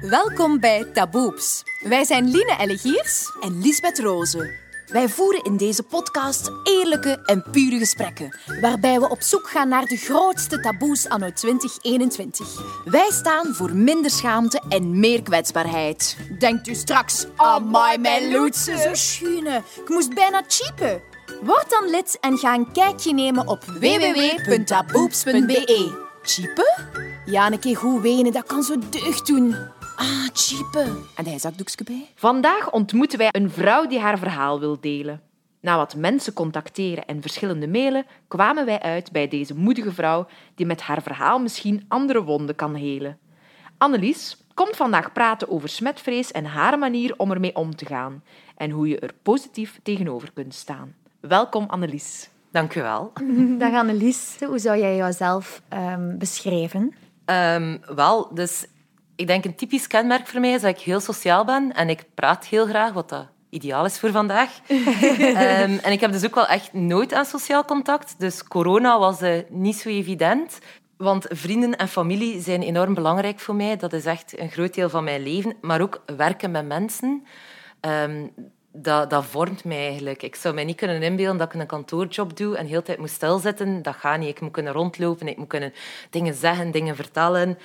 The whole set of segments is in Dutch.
Welkom bij Taboeps. Wij zijn Line Ellegiers en Lisbeth Rozen. Wij voeren in deze podcast eerlijke en pure gesprekken, waarbij we op zoek gaan naar de grootste taboes anno 2021. Wij staan voor minder schaamte en meer kwetsbaarheid. Denkt u straks, amai mijn loetse, zo schune. Ik moest bijna cheapen. Word dan lid en ga een kijkje nemen op www.taboeps.be. Cheapen? Ja, een keer goed wenen, dat kan zo deugd doen. Ah, cheapen. En hij zakdoekje bij? Vandaag ontmoeten wij een vrouw die haar verhaal wil delen. Na wat mensen contacteren en verschillende mailen, kwamen wij uit bij deze moedige vrouw die met haar verhaal misschien andere wonden kan helen. Annelies komt vandaag praten over smetvrees en haar manier om ermee om te gaan en hoe je er positief tegenover kunt staan. Welkom Annelies. Dank u wel. Dag Annelies. Hoe zou jij jouzelf um, beschrijven? Um, wel, dus ik denk een typisch kenmerk voor mij is dat ik heel sociaal ben en ik praat heel graag, wat dat ideaal is voor vandaag. um, en ik heb dus ook wel echt nooit aan sociaal contact. Dus corona was uh, niet zo evident. Want vrienden en familie zijn enorm belangrijk voor mij. Dat is echt een groot deel van mijn leven. Maar ook werken met mensen. Um, dat, dat vormt mij eigenlijk. Ik zou mij niet kunnen inbeelden dat ik een kantoorjob doe en de hele tijd moet stilzitten. Dat gaat niet. Ik moet kunnen rondlopen, ik moet kunnen dingen zeggen, dingen vertellen.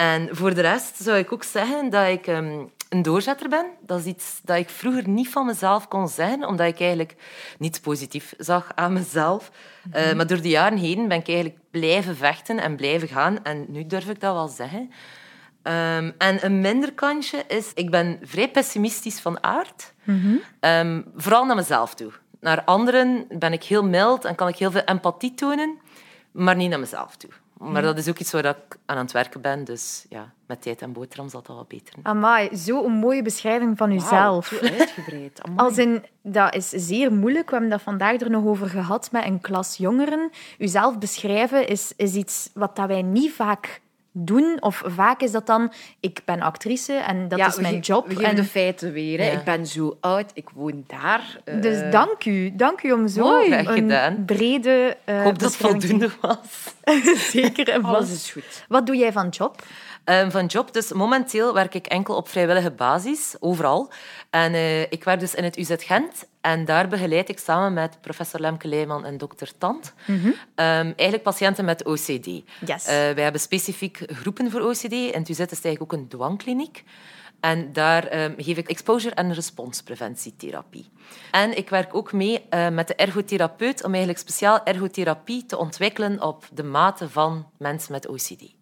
En voor de rest zou ik ook zeggen dat ik um, een doorzetter ben. Dat is iets dat ik vroeger niet van mezelf kon zeggen, omdat ik eigenlijk niets positief zag aan mezelf. Mm -hmm. uh, maar door de jaren heen ben ik eigenlijk blijven vechten en blijven gaan. En nu durf ik dat wel zeggen. Um, en een minder kantje is, ik ben vrij pessimistisch van aard. Mm -hmm. um, vooral naar mezelf toe. Naar anderen ben ik heel mild en kan ik heel veel empathie tonen, maar niet naar mezelf toe. Maar dat is ook iets waar ik aan het werken ben. Dus ja, met tijd en boterham zal dat wel beter. Amai, zo'n mooie beschrijving van uzelf. Wow, uitgebreid. Amai. Als in, dat is zeer moeilijk. We hebben dat vandaag er nog over gehad met een klas jongeren. Uzelf beschrijven is, is iets wat dat wij niet vaak doen. Of vaak is dat dan, ik ben actrice en dat ja, is mijn job. We en... de feiten weer. Ja. Ik ben zo oud, ik woon daar. Uh... Dus dank u. Dank u om zo Mooi, een gedaan. brede uh, Ik hoop dat het voldoende was. Zeker en Alles vast. is goed. Wat doe jij van job? Um, van job, dus momenteel werk ik enkel op vrijwillige basis, overal. En uh, ik werk dus in het UZ Gent. En daar begeleid ik samen met professor Lemke Leijman en dokter Tant mm -hmm. um, eigenlijk patiënten met OCD. Yes. Uh, wij hebben specifiek groepen voor OCD. In het UZ is het eigenlijk ook een dwangkliniek. En daar um, geef ik exposure- en responspreventietherapie. En ik werk ook mee uh, met de ergotherapeut om eigenlijk speciaal ergotherapie te ontwikkelen op de mate van mensen met OCD.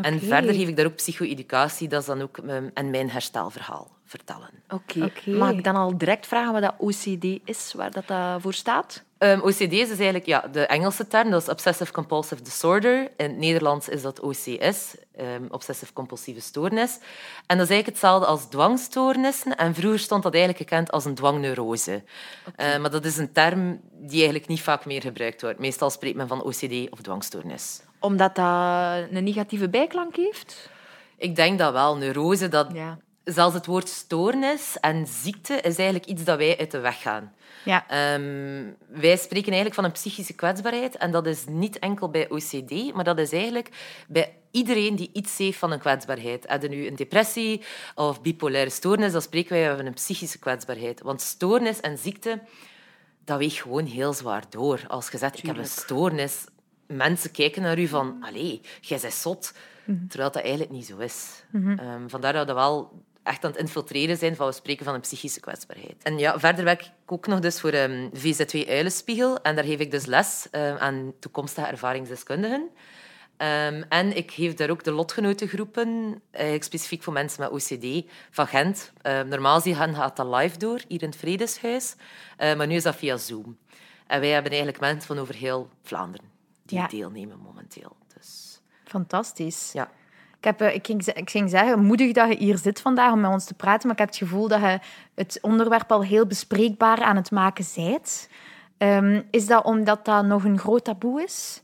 Okay. En verder geef ik daar ook psycho-educatie, dat is dan ook en mijn herstelverhaal vertellen. Oké. Okay. Okay. Mag ik dan al direct vragen wat dat OCD is, waar dat, dat voor staat? Um, OCD is dus eigenlijk ja, de Engelse term, dat is Obsessive Compulsive Disorder. In het Nederlands is dat OCS, um, Obsessive Compulsieve Stoornis. En dat is eigenlijk hetzelfde als dwangstoornissen. En vroeger stond dat eigenlijk gekend als een dwangneurose. Okay. Uh, maar dat is een term die eigenlijk niet vaak meer gebruikt wordt. Meestal spreekt men van OCD of dwangstoornis. Omdat dat een negatieve bijklank heeft? Ik denk dat wel. Neurose, dat... Ja. Zelfs het woord stoornis en ziekte is eigenlijk iets dat wij uit de weg gaan. Ja. Um, wij spreken eigenlijk van een psychische kwetsbaarheid. En dat is niet enkel bij OCD, maar dat is eigenlijk bij iedereen die iets heeft van een kwetsbaarheid. Hadden nu een depressie of bipolaire stoornis, dan spreken wij van een psychische kwetsbaarheid. Want stoornis en ziekte, dat weegt gewoon heel zwaar door. Als je zegt, ik heb een stoornis, mensen kijken naar u van, allee, jij bent zot. Mm-hmm. Terwijl dat eigenlijk niet zo is. Um, vandaar dat we wel echt aan het infiltreren zijn van we spreken van een psychische kwetsbaarheid. En ja, verder werk ik ook nog dus voor um, VZ2 Uilenspiegel en daar geef ik dus les um, aan toekomstige ervaringsdeskundigen. Um, en ik geef daar ook de lotgenotengroepen, eigenlijk specifiek voor mensen met OCD, van Gent. Uh, normaal gezien gaat dat live door, hier in het Vredeshuis, uh, maar nu is dat via Zoom. En wij hebben eigenlijk mensen van over heel Vlaanderen die ja. deelnemen momenteel. Dus... Fantastisch. Ja. Ik, heb, ik, ging, ik ging zeggen, moedig dat je hier zit vandaag om met ons te praten, maar ik heb het gevoel dat je het onderwerp al heel bespreekbaar aan het maken bent. Um, is dat omdat dat nog een groot taboe is?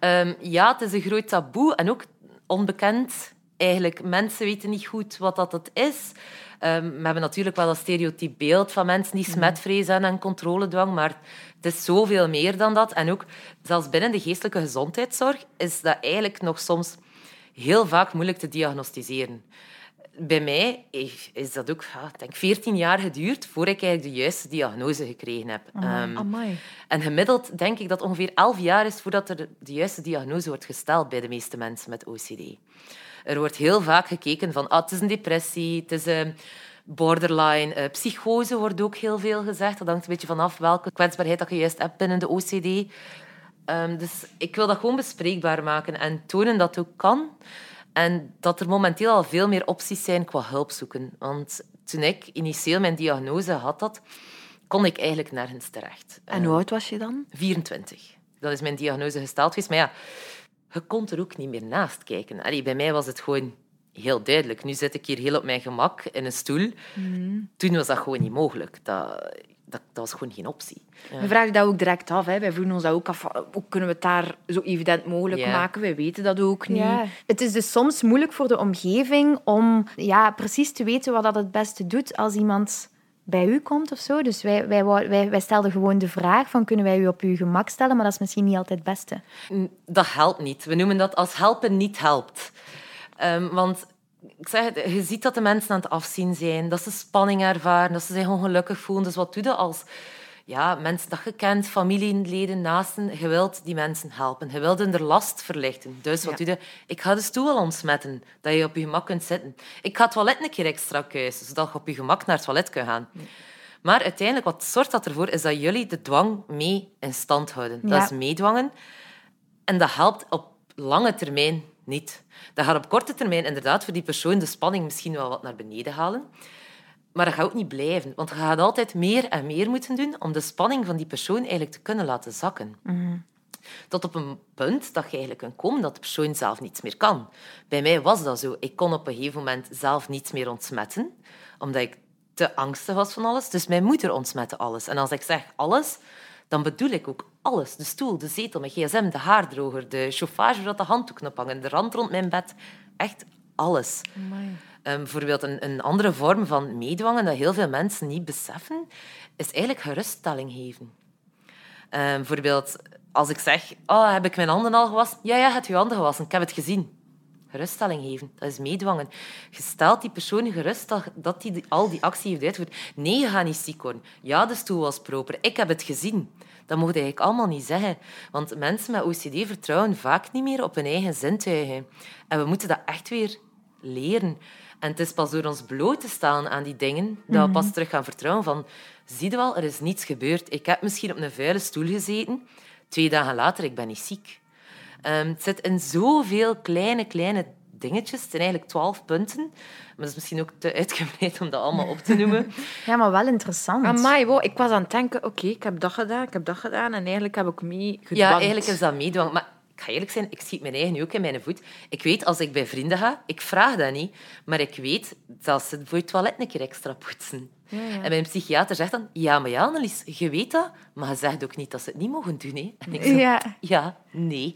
Um, ja, het is een groot taboe en ook onbekend. Eigenlijk, mensen weten niet goed wat dat het is. Um, we hebben natuurlijk wel een stereotyp beeld van mensen die smetvrees hebben en controledwang, maar het is zoveel meer dan dat. En ook zelfs binnen de geestelijke gezondheidszorg is dat eigenlijk nog soms heel vaak moeilijk te diagnosticeren. bij mij is dat ook, ja, denk, 14 jaar geduurd voordat ik eigenlijk de juiste diagnose gekregen heb. Ehm, Amai. en gemiddeld denk ik dat ongeveer 11 jaar is voordat er de juiste diagnose wordt gesteld bij de meeste mensen met OCD. Er wordt heel vaak gekeken van, ah, het is een depressie, het is een borderline. Uh, psychose wordt ook heel veel gezegd. Dat hangt een beetje vanaf welke kwetsbaarheid dat je juist hebt binnen de OCD. Ehm, dus ik wil dat gewoon bespreekbaar maken en tonen dat het ook kan. En dat er momenteel al veel meer opties zijn qua hulp zoeken. Want toen ik initieel mijn diagnose had, dat, kon ik eigenlijk nergens terecht. En hoe oud was je dan? 24. Dat is mijn diagnose gesteld geweest. Maar ja, je kon er ook niet meer naast kijken. Allee, bij mij was het gewoon heel duidelijk. Nu zit ik hier heel op mijn gemak in een stoel. Mm. Toen was dat gewoon niet mogelijk. Dat, dat, dat was gewoon geen optie. We vragen dat ook direct af. Hè. Wij vroegen ons dat ook af. Hoe kunnen we het daar zo evident mogelijk maken? Wij weten dat ook niet. Ja. Het is dus soms moeilijk voor de omgeving om ja, precies te weten wat dat het beste doet als iemand bij u komt of zo. Dus wij, wij, wij, wij stelden gewoon de vraag van kunnen wij u op uw gemak stellen, maar dat is misschien niet altijd het beste. Dat helpt niet. We noemen dat als helpen niet helpt. Um, want ik zeg het, je ziet dat de mensen aan het afzien zijn, dat ze spanning ervaren, dat ze zich ongelukkig voelen. Dus wat doe je als ja, mensen dat je kent, familieleden, naasten, je wilt die mensen helpen. Je wilt hun er last verlichten. Dus wat doe je? Ik ga de stoel ontsmetten, dat je op je gemak kunt zitten. Ik ga het toilet een keer extra kuisen, zodat je op je gemak naar het toilet kunt gaan. Maar uiteindelijk, wat zorgt dat ervoor, is dat jullie de dwang mee in stand houden. Dat is meedwangen. En dat helpt op lange termijn niet. Dat gaat op korte termijn inderdaad voor die persoon de spanning misschien wel wat naar beneden halen. Maar dat gaat ook niet blijven. Want je gaat altijd meer en meer moeten doen om de spanning van die persoon eigenlijk te kunnen laten zakken. Mm Tot op een punt dat je eigenlijk kunt komen dat de persoon zelf niets meer kan. Bij mij was dat zo. Ik kon op een gegeven moment zelf niets meer ontsmetten, omdat ik te angstig was van alles. Dus mijn moeder ontsmette alles. En als ik zeg alles, dan bedoel ik ook alles. De stoel, de zetel, mijn gsm, de haardroger, de chauffage waar de handdoeken op hangen, de rand rond mijn bed. Echt alles. Um, bijvoorbeeld een, een, andere vorm van meedwangen dat heel veel mensen niet beseffen, is eigenlijk geruststelling geven. Um, bijvoorbeeld als ik zeg, oh, heb ik mijn handen al gewassen? Ja, ja, heb je handen gewassen. Ik heb het gezien. Geruststelling geven, dat is meedwangen. Je stelt die persoon gerust dat hij al die actie heeft uitgevoerd. Nee, je gaat niet ziek worden. Ja, de stoel was proper. Ik heb het gezien. Dat mocht je eigenlijk allemaal niet zeggen. Want mensen met OCD vertrouwen vaak niet meer op hun eigen zintuigen. En we moeten dat echt weer leren. En het is pas door ons bloot te stellen aan die dingen dat we pas mhm. terug gaan vertrouwen van zie je wel, er is niets gebeurd. Ik heb misschien op een vuile stoel gezeten. Twee dagen later, ik ben niet ziek. Um, het zit in zoveel kleine, kleine dingetjes. Het zijn eigenlijk twaalf punten. Maar dat is misschien ook te uitgebreid om dat allemaal op te noemen. ja, maar wel interessant. Amai, wow, ik was aan het denken, oké, ik heb dat gedaan, ik heb dat gedaan. En eigenlijk heb ik mee Ja, eigenlijk is dat meedwang. Maar ik ga eerlijk zijn, ik schiet mijn eigen nu ook in mijn voet. Ik weet, als ik bij vrienden ga, ik vraag dat niet, maar ik weet dat ze voor het toilet een keer extra poetsen. Ja, ja. En mijn psychiater zegt dan, ja, maar ja, Annelies, je weet dat, maar je zegt ook niet dat ze het niet mogen doen. Hè? En ik zeg, ja. ja, nee.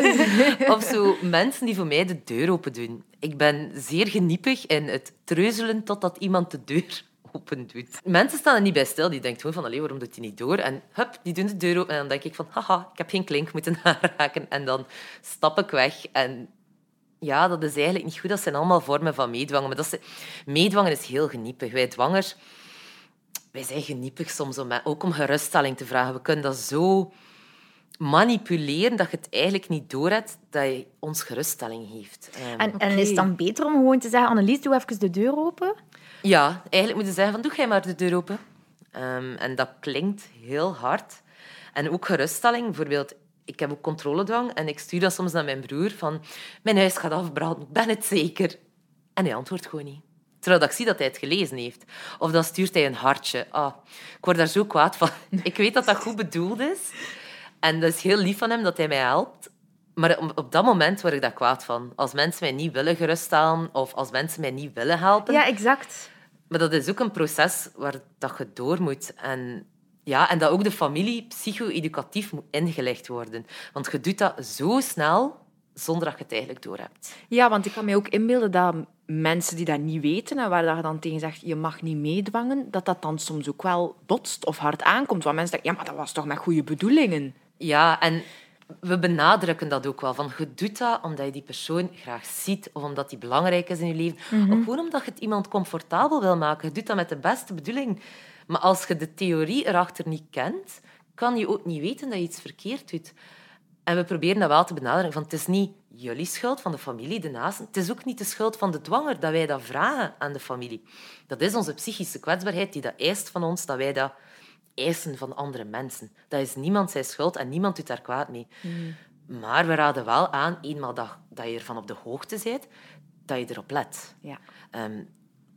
of zo mensen die voor mij de deur open doen. Ik ben zeer geniepig in het treuzelen totdat iemand de deur open doet. Mensen staan er niet bij stil. Die denken gewoon van, allee, waarom doet hij niet door? En hup, die doen de deur open. En dan denk ik van, haha, ik heb geen klink moeten aanraken. En dan stap ik weg. En ja, dat is eigenlijk niet goed. Dat zijn allemaal vormen van meedwangen. Maar dat is, meedwangen is heel geniepig. Wij dwangers, wij zijn geniepig soms om, ook om geruststelling te vragen. We kunnen dat zo manipuleren dat je het eigenlijk niet doorhebt dat je ons geruststelling geeft. Um, en, en, is het dan beter om gewoon te zeggen, Annelies, doe even de deur open? Ja, eigenlijk moeten ze zeggen van doe jij maar de deur open. Um, en dat klinkt heel hard. En ook geruststelling. Bijvoorbeeld, ik heb ook controledwang en ik stuur dat soms naar mijn broer van mijn huis gaat afbranden, ik ben het zeker. En hij antwoordt gewoon niet. Terwijl ik zie dat hij het gelezen heeft. Of dan stuurt hij een hartje. Ah, ik word daar zo kwaad van. Ik weet dat dat goed bedoeld is. En dat is heel lief van hem dat hij mij helpt. Maar op dat moment word ik daar kwaad van. Als mensen mij niet willen geruststellen of als mensen mij niet willen helpen. Ja, exact. Maar dat is ook een proces waar dat je door moet. En, ja, en dat ook de familie psycho-educatief moet ingelegd worden. Want je doet dat zo snel zonder dat je het eigenlijk door hebt. Ja, want ik kan me ook inbeelden dat mensen die dat niet weten en waar je dan tegen zegt je mag niet meedwangen, dat dat dan soms ook wel botst of hard aankomt. Want mensen denken, ja, maar dat was toch met goede bedoelingen. Ja, en we benadrukken dat ook wel. Van, je doet dat omdat je die persoon graag ziet of omdat die belangrijk is in je leven. Of gewoon omdat je het iemand comfortabel wil maken. Je doet dat met de beste bedoeling. Maar als je de theorie erachter niet kent, kan je ook niet weten dat je iets verkeerd doet. En we proberen dat wel te benaderen. Van, het is niet jullie schuld van de familie, de naasten. Het is ook niet de schuld van de dwanger dat wij dat vragen aan de familie. Dat is onze psychische kwetsbaarheid die dat eist van ons, dat wij dat eisen van andere mensen. Dat is niemand zijn schuld en niemand doet daar kwaad mee. Maar we raden wel aan, eenmaal dat, dat je ervan op de hoogte bent, dat je erop let. Ja. Ehm,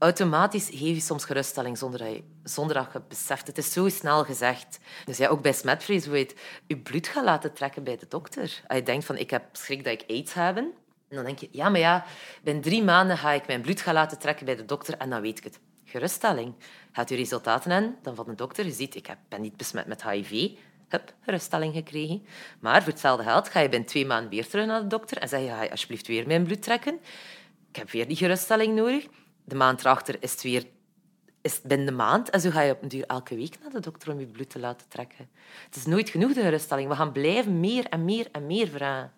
automatisch geef je soms geruststelling zonder dat je, zonder dat je het beseft. Het is zo snel gezegd. Dus ja, ook bij smetvrees, hoe je het, je bloed gaat laten trekken bij de dokter. Als je denkt van, ik heb schrik dat ik aids heb, en dan denk je, ja, maar ja, binnen drie maanden ga ik mijn bloed gaan laten trekken bij de dokter en dan weet ik het. Geruststelling. Gaat je resultaten in, dan van de dokter. Je ziet, ik ben niet besmet met HIV. Hup, geruststelling gekregen. Maar voor hetzelfde geld ga je binnen twee maanden weer terug naar de dokter en zeg je, ga je alsjeblieft weer mijn bloed trekken. Ik heb weer die geruststelling nodig. De maand erachter is het weer is het binnen de maand. En zo ga je op een duur elke week naar de dokter om je bloed te laten trekken. Het is nooit genoeg, de geruststelling. We gaan blijven meer en meer en meer vragen.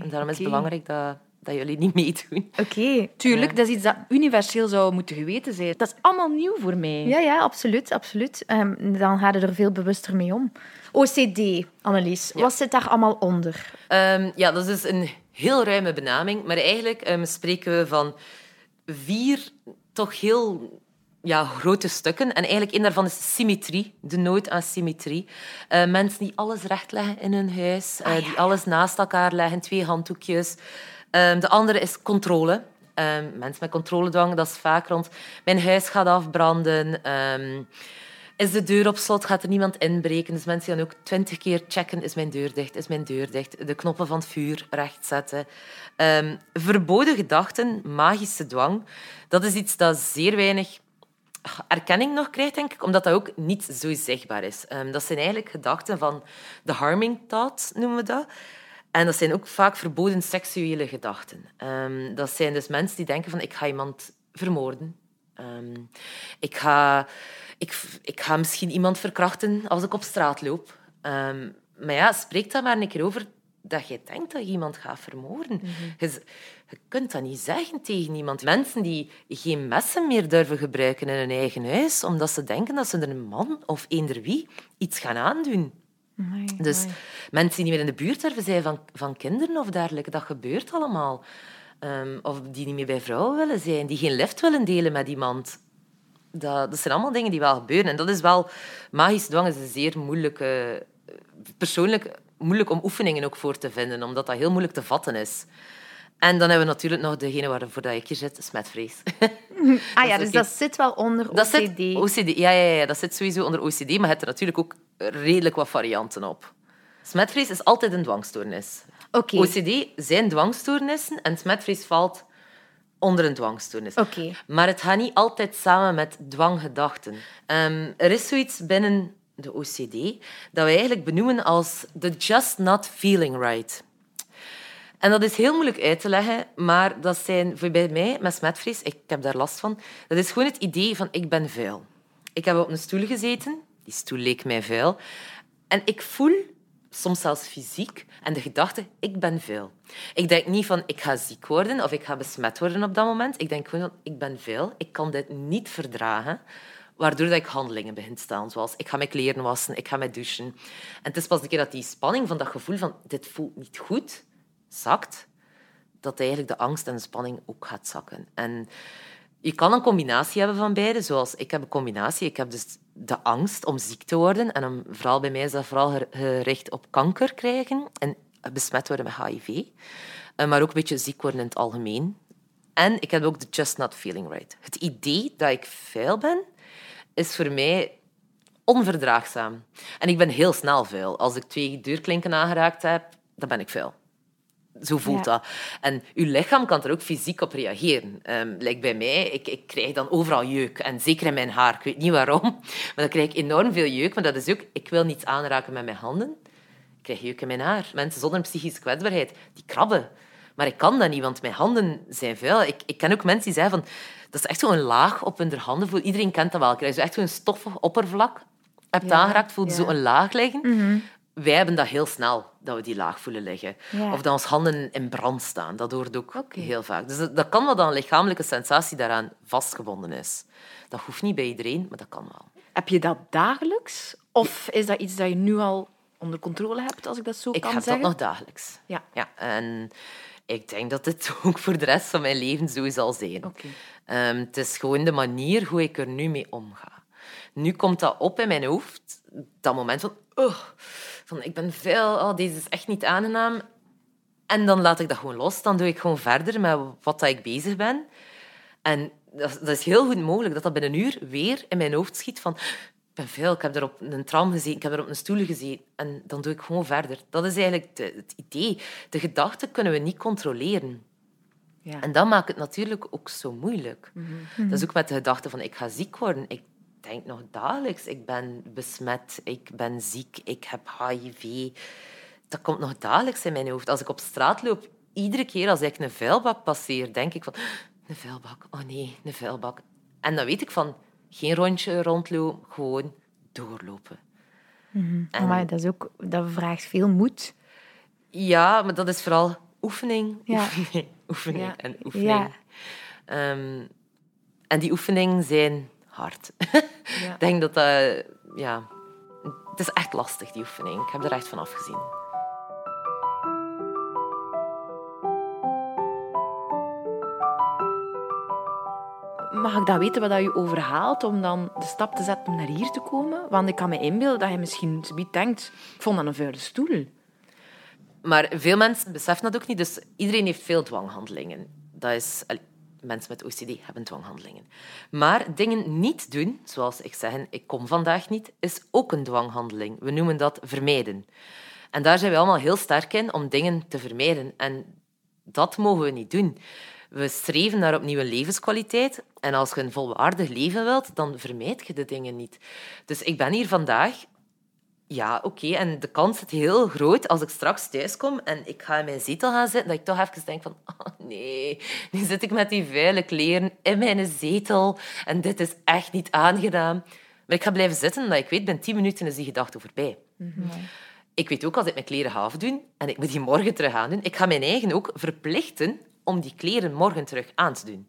En daarom is het belangrijk dat, dat jullie niet meedoen. Oké. Tuurlijk, dat is iets dat universeel zou moeten geweten zijn. Dat is allemaal nieuw voor mij. Ja, ja, absoluut. absoluut. Ehm, dan ga je er veel bewuster mee om. OCD, Annelies. Wat zit daar allemaal onder? Ehm, ja, dat is dus een heel ruime benaming. Maar eigenlijk ehm, spreken we van vier toch heel ja, grote stukken. En eigenlijk één daarvan is symmetrie, de nood aan symmetrie. Eh, mensen die alles rechtleggen in hun huis, eh, die alles naast elkaar leggen, twee handdoekjes. Ehm, de andere is controle. Ehm, mensen met controledwang, dat is vaak rond mijn huis gaat afbranden. Ehm, is de deur op slot? Gaat er niemand inbreken? Dus mensen gaan ook twintig keer checken. Is mijn deur dicht? Is mijn deur dicht? De knoppen van het vuur rechtzetten. Ehm, verboden gedachten, magische dwang. Dat is iets dat zeer weinig erkenning nog krijgt, denk ik, omdat dat ook niet zo zichtbaar is. Ehm, dat zijn eigenlijk gedachten van de harming thoughts, noemen we dat. En dat zijn ook vaak verboden seksuele gedachten. Ehm, dat zijn dus mensen die denken van ik ga iemand vermoorden. Ik, ga, ik, ik ga misschien iemand verkrachten als ik op straat loop. Ehm, maar ja, spreek daar maar een keer over dat je denkt dat je iemand gaat vermoorden. je, z- je kunt dat niet zeggen tegen iemand. Mensen die geen messen meer durven gebruiken in hun eigen huis, omdat ze denken dat ze er een man of eender wie iets gaan aandoen. Dus mensen die niet meer in de buurt durven zijn van, van kinderen of dergelijke, dat gebeurt allemaal. Ehm, of die niet meer bij vrouwen willen zijn, die geen lift willen delen met iemand. Dat, dat zijn allemaal dingen die wel gebeuren. En dat is wel... Magisch dwang is een zeer moeilijke... Persoonlijk moeilijk om oefeningen ook voor te vinden, omdat dat heel moeilijk te vatten is. En dan hebben we natuurlijk nog degene waarvoor dat ik hier zit, smetvrees. Ah ja, dus dat zit wel onder Dat OCD. zit, OCD ja, ja, ja, dat zit sowieso onder OCD, maar je hebt er natuurlijk ook redelijk wat varianten op. Smetvrees is altijd een dwangstoornis. Oké. OCD zijn dwangstoornissen en smetvrees valt onder een dwangstoornis. Oké. Maar het gaat niet altijd samen met dwanggedachten. Ehm, er is zoiets binnen de OCD dat we eigenlijk benoemen als the just not feeling right. En dat is heel moeilijk uit te leggen, maar dat zijn voor bij mij met smetvrees, ik heb daar last van, dat is gewoon het idee van ik ben vuil. Ik heb op een stoel gezeten, die stoel leek mij vuil, en ik voel, soms zelfs fysiek, en de gedachte, ik ben vuil. Ik denk niet van ik ga ziek worden of ik ga besmet worden op dat moment. Ik denk gewoon ik ben vuil, ik kan dit niet verdragen. Waardoor dat ik handelingen begin te staan, zoals ik ga mijn kleren wassen, ik ga mij douchen. En het is pas een keer dat die spanning van dat gevoel van dit voelt niet goed, zakt, dat eigenlijk de angst en de spanning ook gaat zakken. En je kan een combinatie hebben van beide, zoals ik heb een combinatie. Ik heb dus de angst om ziek te worden. En dan, vooral bij mij is dat vooral ger- gericht op kanker krijgen en besmet worden met HIV. Eh, Maar ook een beetje ziek worden in het algemeen. En ik heb ook de just not feeling right. Het idee dat ik vuil ben, is voor mij onverdraagzaam. En ik ben heel snel vuil. Als ik twee deurklinken aangeraakt heb, dan ben ik vuil. Zo voelt Ja. dat. En uw lichaam kan er ook fysiek op reageren. Like bij mij, ik, ik krijg dan overal jeuk. En zeker in mijn haar. Ik weet niet waarom. Maar dan krijg ik enorm veel jeuk. Maar dat is ook... Ik wil niets aanraken met mijn handen. Ik krijg jeuk in mijn haar. Mensen zonder psychische kwetsbaarheid, die krabben. Maar ik kan dat niet, want mijn handen zijn vuil. Ik, ik ken ook mensen die zeggen van... Dat is echt zo'n laag op hun handen. voelt. Iedereen kent dat wel. Als je echt zo'n stoffig oppervlak hebt aangeraakt, voelt ja. zo een laag liggen. Wij hebben dat heel snel, dat we die laag voelen liggen. Ja. Of dat ons handen in brand staan. Dat hoort ook heel vaak. Dus dat, dat kan wel dat een lichamelijke sensatie daaraan vastgebonden is. Dat hoeft niet bij iedereen, maar dat kan wel. Heb je dat dagelijks? Of is dat iets dat je nu al onder controle hebt, als ik dat zo Ik kan heb zeggen? dat nog dagelijks. Ja. ja. En ik denk dat dit ook voor de rest van mijn leven zo zal zijn. Ehm, het is gewoon de manier hoe ik er nu mee omga. Nu komt dat op in mijn hoofd, dat moment van, oh, van ik ben veel, oh, deze is echt niet aangenaam. En dan laat ik dat gewoon los. Dan doe ik gewoon verder met wat dat ik bezig ben. En dat, dat is heel goed mogelijk dat dat binnen een uur weer in mijn hoofd schiet van ik ben veel, ik heb er op een tram gezeten, ik heb er op een stoel gezeten. En dan doe ik gewoon verder. Dat is eigenlijk de- het idee. De gedachten kunnen we niet controleren. Ja. En dat maakt het natuurlijk ook zo moeilijk. Dat is ook met de gedachte van ik ga ziek worden. Ik denk nog dagelijks, ik ben besmet, ik ben ziek, ik heb HIV. Dat komt nog dagelijks in mijn hoofd. Als ik op straat loop, iedere keer als ik een vuilbak passeer, denk ik van een vuilbak, oh nee, een vuilbak. En dan weet ik van geen rondje rondlopen, gewoon doorlopen. En- Maar dat, is ook, dat vraagt veel moed. Ja, maar dat is vooral oefening, Ja. oefening, oefening Ja. en oefening. Ja. Ehm, en die oefeningen zijn hard. Ja. Ik denk dat dat... Ja, het is echt lastig, die oefening. Ik heb er echt van afgezien. Mag ik dan weten wat dat je overhaalt om dan de stap te zetten om naar hier te komen? Want ik kan me inbeelden dat je misschien zoiets denkt, ik vond dat een vuile stoel. Maar veel mensen beseffen dat ook niet. Dus iedereen heeft veel dwanghandelingen. Dat is... mensen met OCD hebben dwanghandelingen. Maar dingen niet doen, zoals ik zeg, ik kom vandaag niet, is ook een dwanghandeling. We noemen dat vermijden. En daar zijn we allemaal heel sterk in om dingen te vermijden. En dat mogen we niet doen. We streven naar opnieuw levenskwaliteit. En als je een volwaardig leven wilt, dan vermijd je de dingen niet. Dus ik ben hier vandaag ja, oké. En de kans is heel groot als ik straks thuis kom en ik ga in mijn zetel gaan zitten, dat ik toch even denk van, oh nee, nu zit ik met die vuile kleren in mijn zetel en dit is echt niet aangenaam. Maar ik ga blijven zitten, omdat ik weet, binnen tien minuten is die gedachte voorbij. Ik weet ook, als ik mijn kleren ga afdoen en ik moet die morgen terug aandoen, ik ga mijn eigen ook verplichten om die kleren morgen terug aan te doen.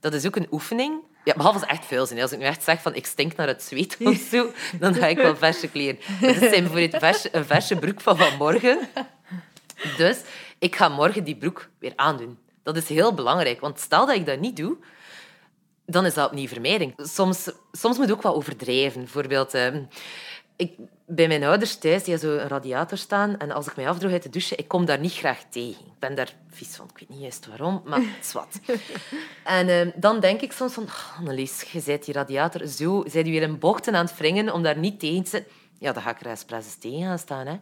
Dat is ook een oefening. Ja, behalve als het echt veel zijn. Als ik nu echt zeg van ik stink naar het zweet of zo, dan ga ik wel verse kleren. Dit zijn vers, een verse broek van vanmorgen. Dus ik ga morgen die broek weer aandoen. Dat is heel belangrijk, want stel dat ik dat niet doe, dan is dat opnieuw vermijding. Soms, soms moet je ook wat overdrijven. Bijvoorbeeld, ehm, ik, bij mijn ouders thuis, die zo een radiator staan. En als ik mij afdroog uit de douche, ik kom daar niet graag tegen. Ik ben daar vies van. Ik weet niet juist waarom, maar het is wat. En ehm, dan denk ik soms van... Oh, Annelies, je bent die radiator zo... Zij die weer in bochten aan het wringen om daar niet tegen te zitten. Ja, dan ga ik er expres tegen gaan staan, hè.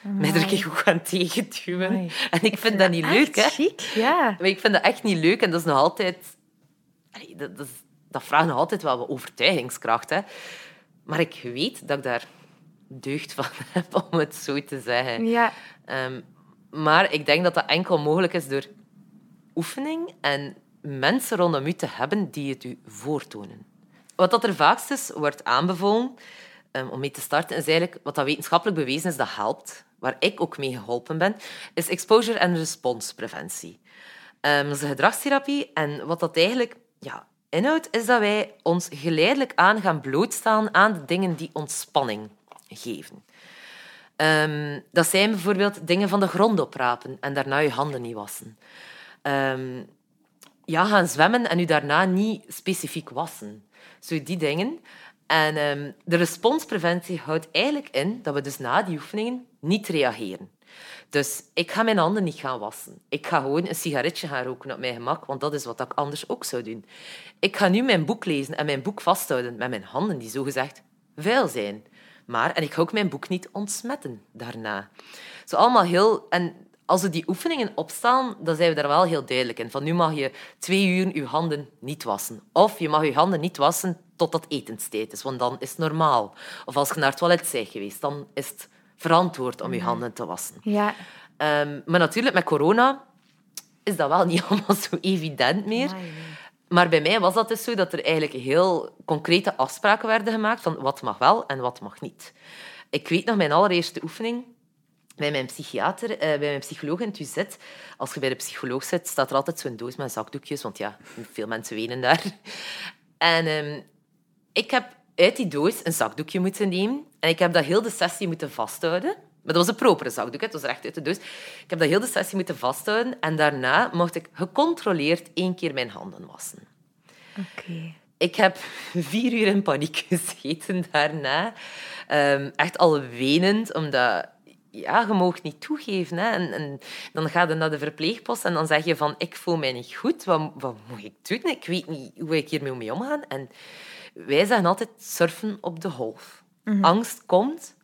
Mij er keer goed gaan tegenduwen. Amai. En ik vind dat niet leuk, hè. Chic, ja. Maar ik vind dat echt niet leuk en dat is nog altijd... Allee, Dat, dat, is- dat vraagt nog altijd wel wat overtuigingskracht. Hè. Maar ik weet dat ik daar deugd van heb, om het zo te zeggen. Ja, Ehm, maar ik denk dat dat enkel mogelijk is door oefening en mensen rondom u te hebben die het u voortonen. Wat dat er vaakst is, wordt aanbevolen ehm, om mee te starten, is eigenlijk wat dat wetenschappelijk bewezen is dat helpt, waar ik ook mee geholpen ben, is exposure- en responspreventie. Ehm, dat is een gedragstherapie en wat dat eigenlijk ja, inhoudt, is dat wij ons geleidelijk aan gaan blootstaan aan de dingen die ontspanning geven. Ehm, dat zijn bijvoorbeeld dingen van de grond oprapen en daarna je handen niet wassen. Ehm, ja, gaan zwemmen en u daarna niet specifiek wassen. Zo die dingen. En ehm, de responspreventie houdt eigenlijk in dat we dus na die oefeningen niet reageren. Dus ik ga mijn handen niet gaan wassen. Ik ga gewoon een sigaretje gaan roken op mijn gemak, want dat is wat ik anders ook zou doen. Ik ga nu mijn boek lezen en mijn boek vasthouden met mijn handen die zogezegd vuil zijn. Maar, en ik ga ook mijn boek niet ontsmetten daarna. Zo allemaal heel... En als we die oefeningen opstaan, dan zijn we daar wel heel duidelijk in. Van nu mag je twee uur je handen niet wassen. Of je mag je handen niet wassen totdat etenstijd is, want dan is het normaal. Of als je naar het toilet bent geweest, dan is het verantwoord om je handen te wassen. ja. Ehm, maar natuurlijk, met corona is dat wel niet allemaal zo evident meer. Maar bij mij was dat dus zo dat er eigenlijk heel concrete afspraken werden gemaakt van wat mag wel en wat mag niet. ik weet nog mijn allereerste oefening bij mijn psychiater, eh, bij mijn psycholoog in het Als je bij de psycholoog zit, staat er altijd zo'n doos met zakdoekjes, want ja, veel mensen wenen daar. En ehm, ik heb uit die doos een zakdoekje moeten nemen en ik heb dat heel de sessie moeten vasthouden. Maar dat was een propere zakdoek, het was recht uit de doos. Ik heb dat heel de sessie moeten vasthouden en daarna mocht ik gecontroleerd één keer mijn handen wassen. Oké. Ik heb vier uur in paniek gezeten daarna. Um, echt al wenend, omdat ja, je mag niet toegeven. Hè. En, en, dan ga je naar de verpleegpost en dan zeg je van ik voel mij niet goed. Wat, wat moet ik doen? Ik weet niet hoe ik hiermee mee omgaan. En wij zeggen altijd surfen op de golf. Mhm. Angst komt,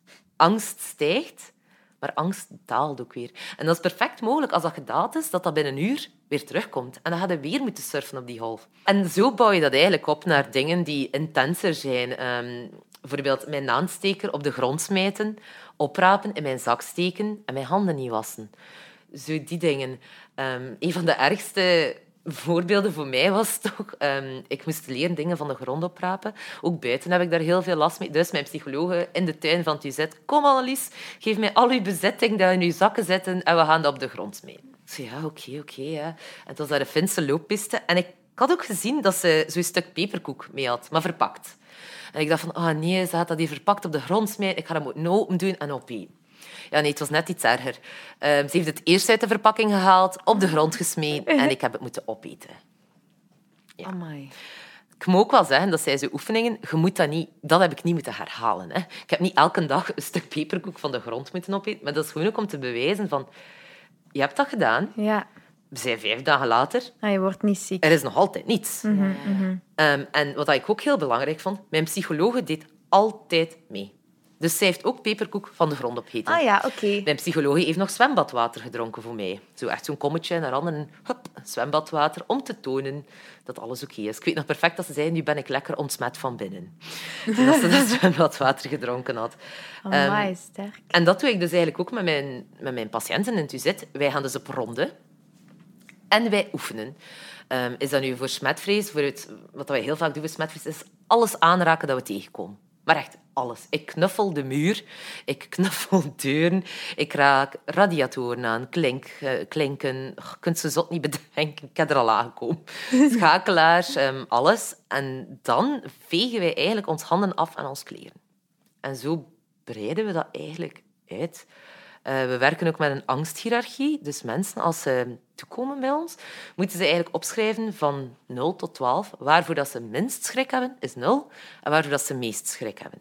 angst stijgt, maar angst daalt ook weer. En dat is perfect mogelijk als dat gedaald is, dat dat binnen een uur weer terugkomt. En dan ga je weer moeten surfen op die golf. En zo bouw je dat eigenlijk op naar dingen die intenser zijn. Um, bijvoorbeeld mijn naansteker op de grond smijten, oprapen, in mijn zak steken en mijn handen niet wassen. Zo die dingen. Um, een van de ergste voorbeelden voor mij was toch... Um, ik moest leren dingen van de grond oprapen. Ook buiten heb ik daar heel veel last mee. Dus mijn psycholoog in de tuin van TUZ... Kom, Annelies, geef mij al uw bezetting dat in uw zakken zetten en we gaan dat op de grond mee. Ik zei, ja, oké, oké. En het was daar Finse looppiste. En ik had ook gezien dat ze zo'n stuk peperkoek mee had, maar verpakt. En ik dacht van, oh nee, ze had dat hier verpakt op de grond smijten. Ik ga dat moeten open doen en opeten. Ja, nee, het was net iets erger. Um, ze heeft het eerst uit de verpakking gehaald, op de grond gesmeten en ik heb het moeten opeten. Ja. Amai. Ik moet ook wel zeggen, dat zij zo oefeningen, je moet dat niet... Dat heb ik niet moeten herhalen. Hè. Ik heb niet elke dag een stuk peperkoek van de grond moeten opeten, maar dat is gewoon ook om te bewijzen van... Je hebt dat gedaan. Ja. We zijn vijf dagen later. Ah, je wordt niet ziek. Er is nog altijd niets. Mm -hmm, en wat ik ook heel belangrijk vond, mijn psychologe deed altijd mee. Dus zij heeft ook peperkoek van de grond opgegeten. Ah ja, oké. Mijn psycholoog heeft nog zwembadwater gedronken voor mij. Zo echt zo'n kommetje naar handen en hup, zwembadwater om te tonen dat alles oké is. Ik weet nog perfect dat ze zei, nu ben ik lekker ontsmet van binnen. dat ze dat zwembadwater gedronken had. Oh, um, sterk. En dat doe ik dus eigenlijk ook met mijn, met mijn patiënten in het Wij gaan dus op ronde en wij oefenen. Um, is dat nu voor smetvrees? Voor het, wat wij heel vaak doen voor smetvrees, is alles aanraken dat we tegenkomen. Maar echt alles. Ik knuffel de muur, ik knuffel deuren, ik raak radiatoren aan, klink, uh, klinken. je kunt ze zot niet bedenken, ik heb er al aangekomen. Schakelaars, um, alles. En dan vegen wij eigenlijk ons handen af aan ons kleren. En zo breiden we dat eigenlijk uit. Uh, we werken ook met een angsthierarchie. Dus mensen, als ze toekomen bij ons, moeten ze eigenlijk opschrijven van 0 tot 12. Waarvoor dat ze minst schrik hebben, is 0. En waarvoor dat ze meest schrik hebben.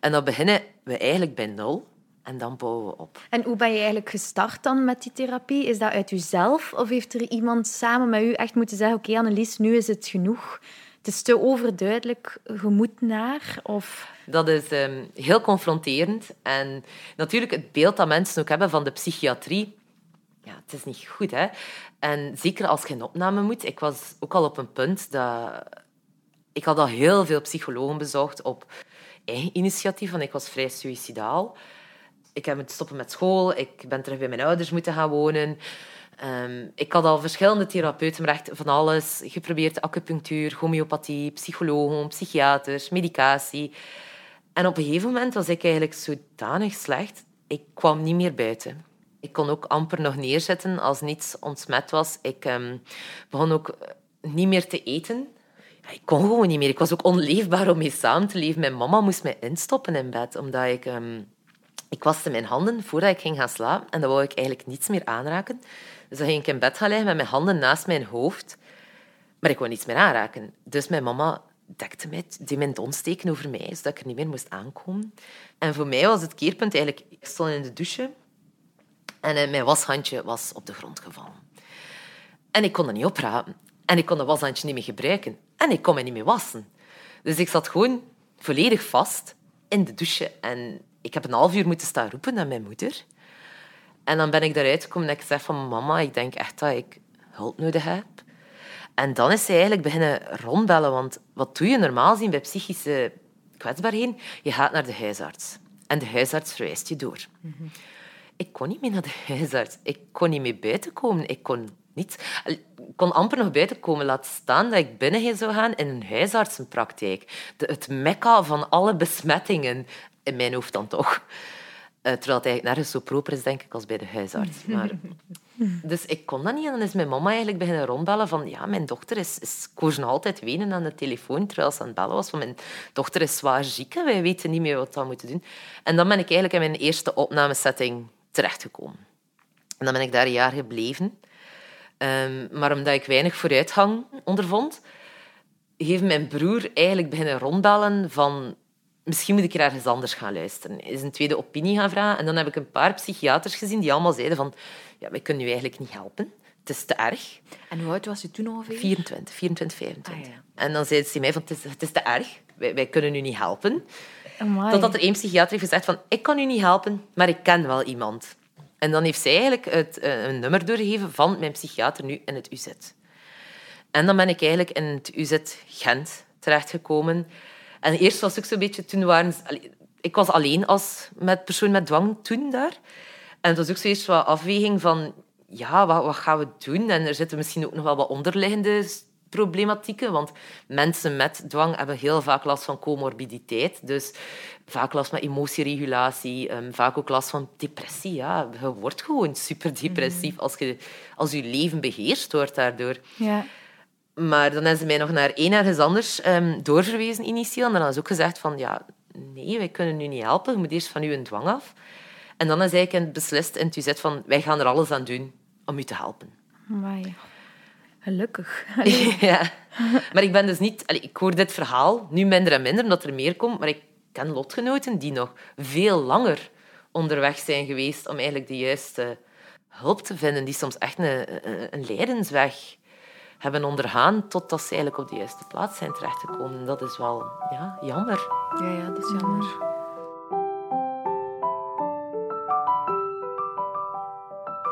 En dan beginnen we eigenlijk bij 0. En dan bouwen we op. En hoe ben je eigenlijk gestart dan met die therapie? Is dat uit jezelf? Of heeft er iemand samen met u echt moeten zeggen... Oké, okay, Annelies, nu is het genoeg. Het is te overduidelijk. Je moet naar? Of... Dat is um, heel confronterend. En natuurlijk, het beeld dat mensen ook hebben van de psychiatrie ja, het is niet goed. Hè? En zeker als je een opname moet. Ik was ook al op een punt dat... Ik had al heel veel psychologen bezocht op eigen initiatief, want ik was vrij suicidaal. Ik heb moeten stoppen met school. Ik ben terug bij mijn ouders moeten gaan wonen. Um, ik had al verschillende therapeuten, maar echt van alles geprobeerd. Acupunctuur, homeopathie, psychologen, psychiaters, medicatie. En op een gegeven moment was ik eigenlijk zodanig slecht. Ik kwam niet meer buiten. Ik kon ook amper nog neerzetten als niets ontsmet was. Ik um, begon ook niet meer te eten. Ik kon gewoon niet meer. Ik was ook onleefbaar om mee samen te leven. Mijn mama moest mij instoppen in bed, omdat ik... Um, ik waste mijn handen voordat ik ging gaan slapen en dan wou ik eigenlijk niets meer aanraken. Dus dan ging ik in bed gaan liggen met mijn handen naast mijn hoofd. Maar ik wou niets meer aanraken. Dus mijn mama dekte mij, die mijn steken over mij, zodat ik er niet meer moest aankomen. En voor mij was het keerpunt eigenlijk... Ik stond in de douche en eh, mijn washandje was op de grond gevallen. En ik kon het niet oprapen. En ik kon dat washandje niet meer gebruiken. En ik kon me niet meer wassen. Dus ik zat gewoon volledig vast in de douche. En ik heb een half uur moeten staan roepen naar mijn moeder. En dan ben ik daaruit gekomen en ik zeg van mama, ik denk echt dat ik hulp nodig heb. En dan is zij eigenlijk beginnen rondbellen. Want wat doe je normaal zien bij psychische kwetsbaarheden? Je gaat naar de huisarts. En de huisarts verwijst je door. Ik kon niet meer naar de huisarts. Ik kon niet meer buiten komen. Ik kon niets. Ik kon amper nog buiten komen. Laat staan dat ik binnen zou gaan in een huisartsenpraktijk. De, het mekka van alle besmettingen In mijn hoofd dan toch. Uh, terwijl het eigenlijk nergens zo proper is, denk ik, als bij de huisarts. Maar... Dus ik kon dat niet. En dan is mijn mama eigenlijk beginnen rondbellen van... Ja, mijn dochter is... is ik nog altijd wenen aan de telefoon, terwijl ze aan het bellen was. Van, mijn dochter is zwaar ziek en wij weten niet meer wat we moeten doen. En dan ben ik eigenlijk in mijn eerste opnamesetting terechtgekomen. En dan ben ik daar een jaar gebleven. Um, maar omdat ik weinig vooruitgang ondervond, heeft mijn broer eigenlijk beginnen rondbellen van misschien moet ik er ergens anders gaan luisteren. Is een tweede opinie gaan vragen. En dan heb ik een paar psychiaters gezien die allemaal zeiden van ja, wij kunnen u eigenlijk niet helpen. Het is te erg. En hoe oud was u toen ongeveer? 24, 24, 25. En dan zeiden ze mij van het is, het is te erg. Wij, wij kunnen u niet helpen. Amai. Totdat er één psychiater heeft gezegd van ik kan u niet helpen, maar ik ken wel iemand. En dan heeft zij eigenlijk het, eh, een nummer doorgegeven van mijn psychiater nu in het UZ. En dan ben ik eigenlijk in het UZ Gent terechtgekomen. En eerst was ik zo'n beetje... Toen waren, ik was alleen als met persoon met dwang toen daar. En het was ook zo eerst wat afweging van... Ja, wat, wat gaan we doen? En er zitten misschien ook nog wel wat onderliggende problematieken. Want mensen met dwang hebben heel vaak last van comorbiditeit. Dus vaak last met emotieregulatie, um, vaak ook last van depressie. Ja, je wordt gewoon super depressief mm. als, je, als je leven beheerst wordt daardoor. Ja. Maar dan hebben ze mij nog naar één ergens anders um, doorverwezen initieel. En dan ze ook gezegd van, ja, nee, wij kunnen u niet helpen. Je moet eerst van u een dwang af. En dan is eigenlijk beslist in het van, wij gaan er alles aan doen om u te helpen. Amai. Gelukkig. ja. Maar ik ben dus niet... ik hoor dit verhaal nu minder en minder, omdat er meer komt. Maar ik ken lotgenoten die nog veel langer onderweg zijn geweest om eigenlijk de juiste hulp te vinden. Die soms echt een, een leidensweg hebben ondergaan totdat ze eigenlijk op de juiste plaats zijn terechtgekomen. Dat is wel ja, jammer. Ja, ja, dat is jammer.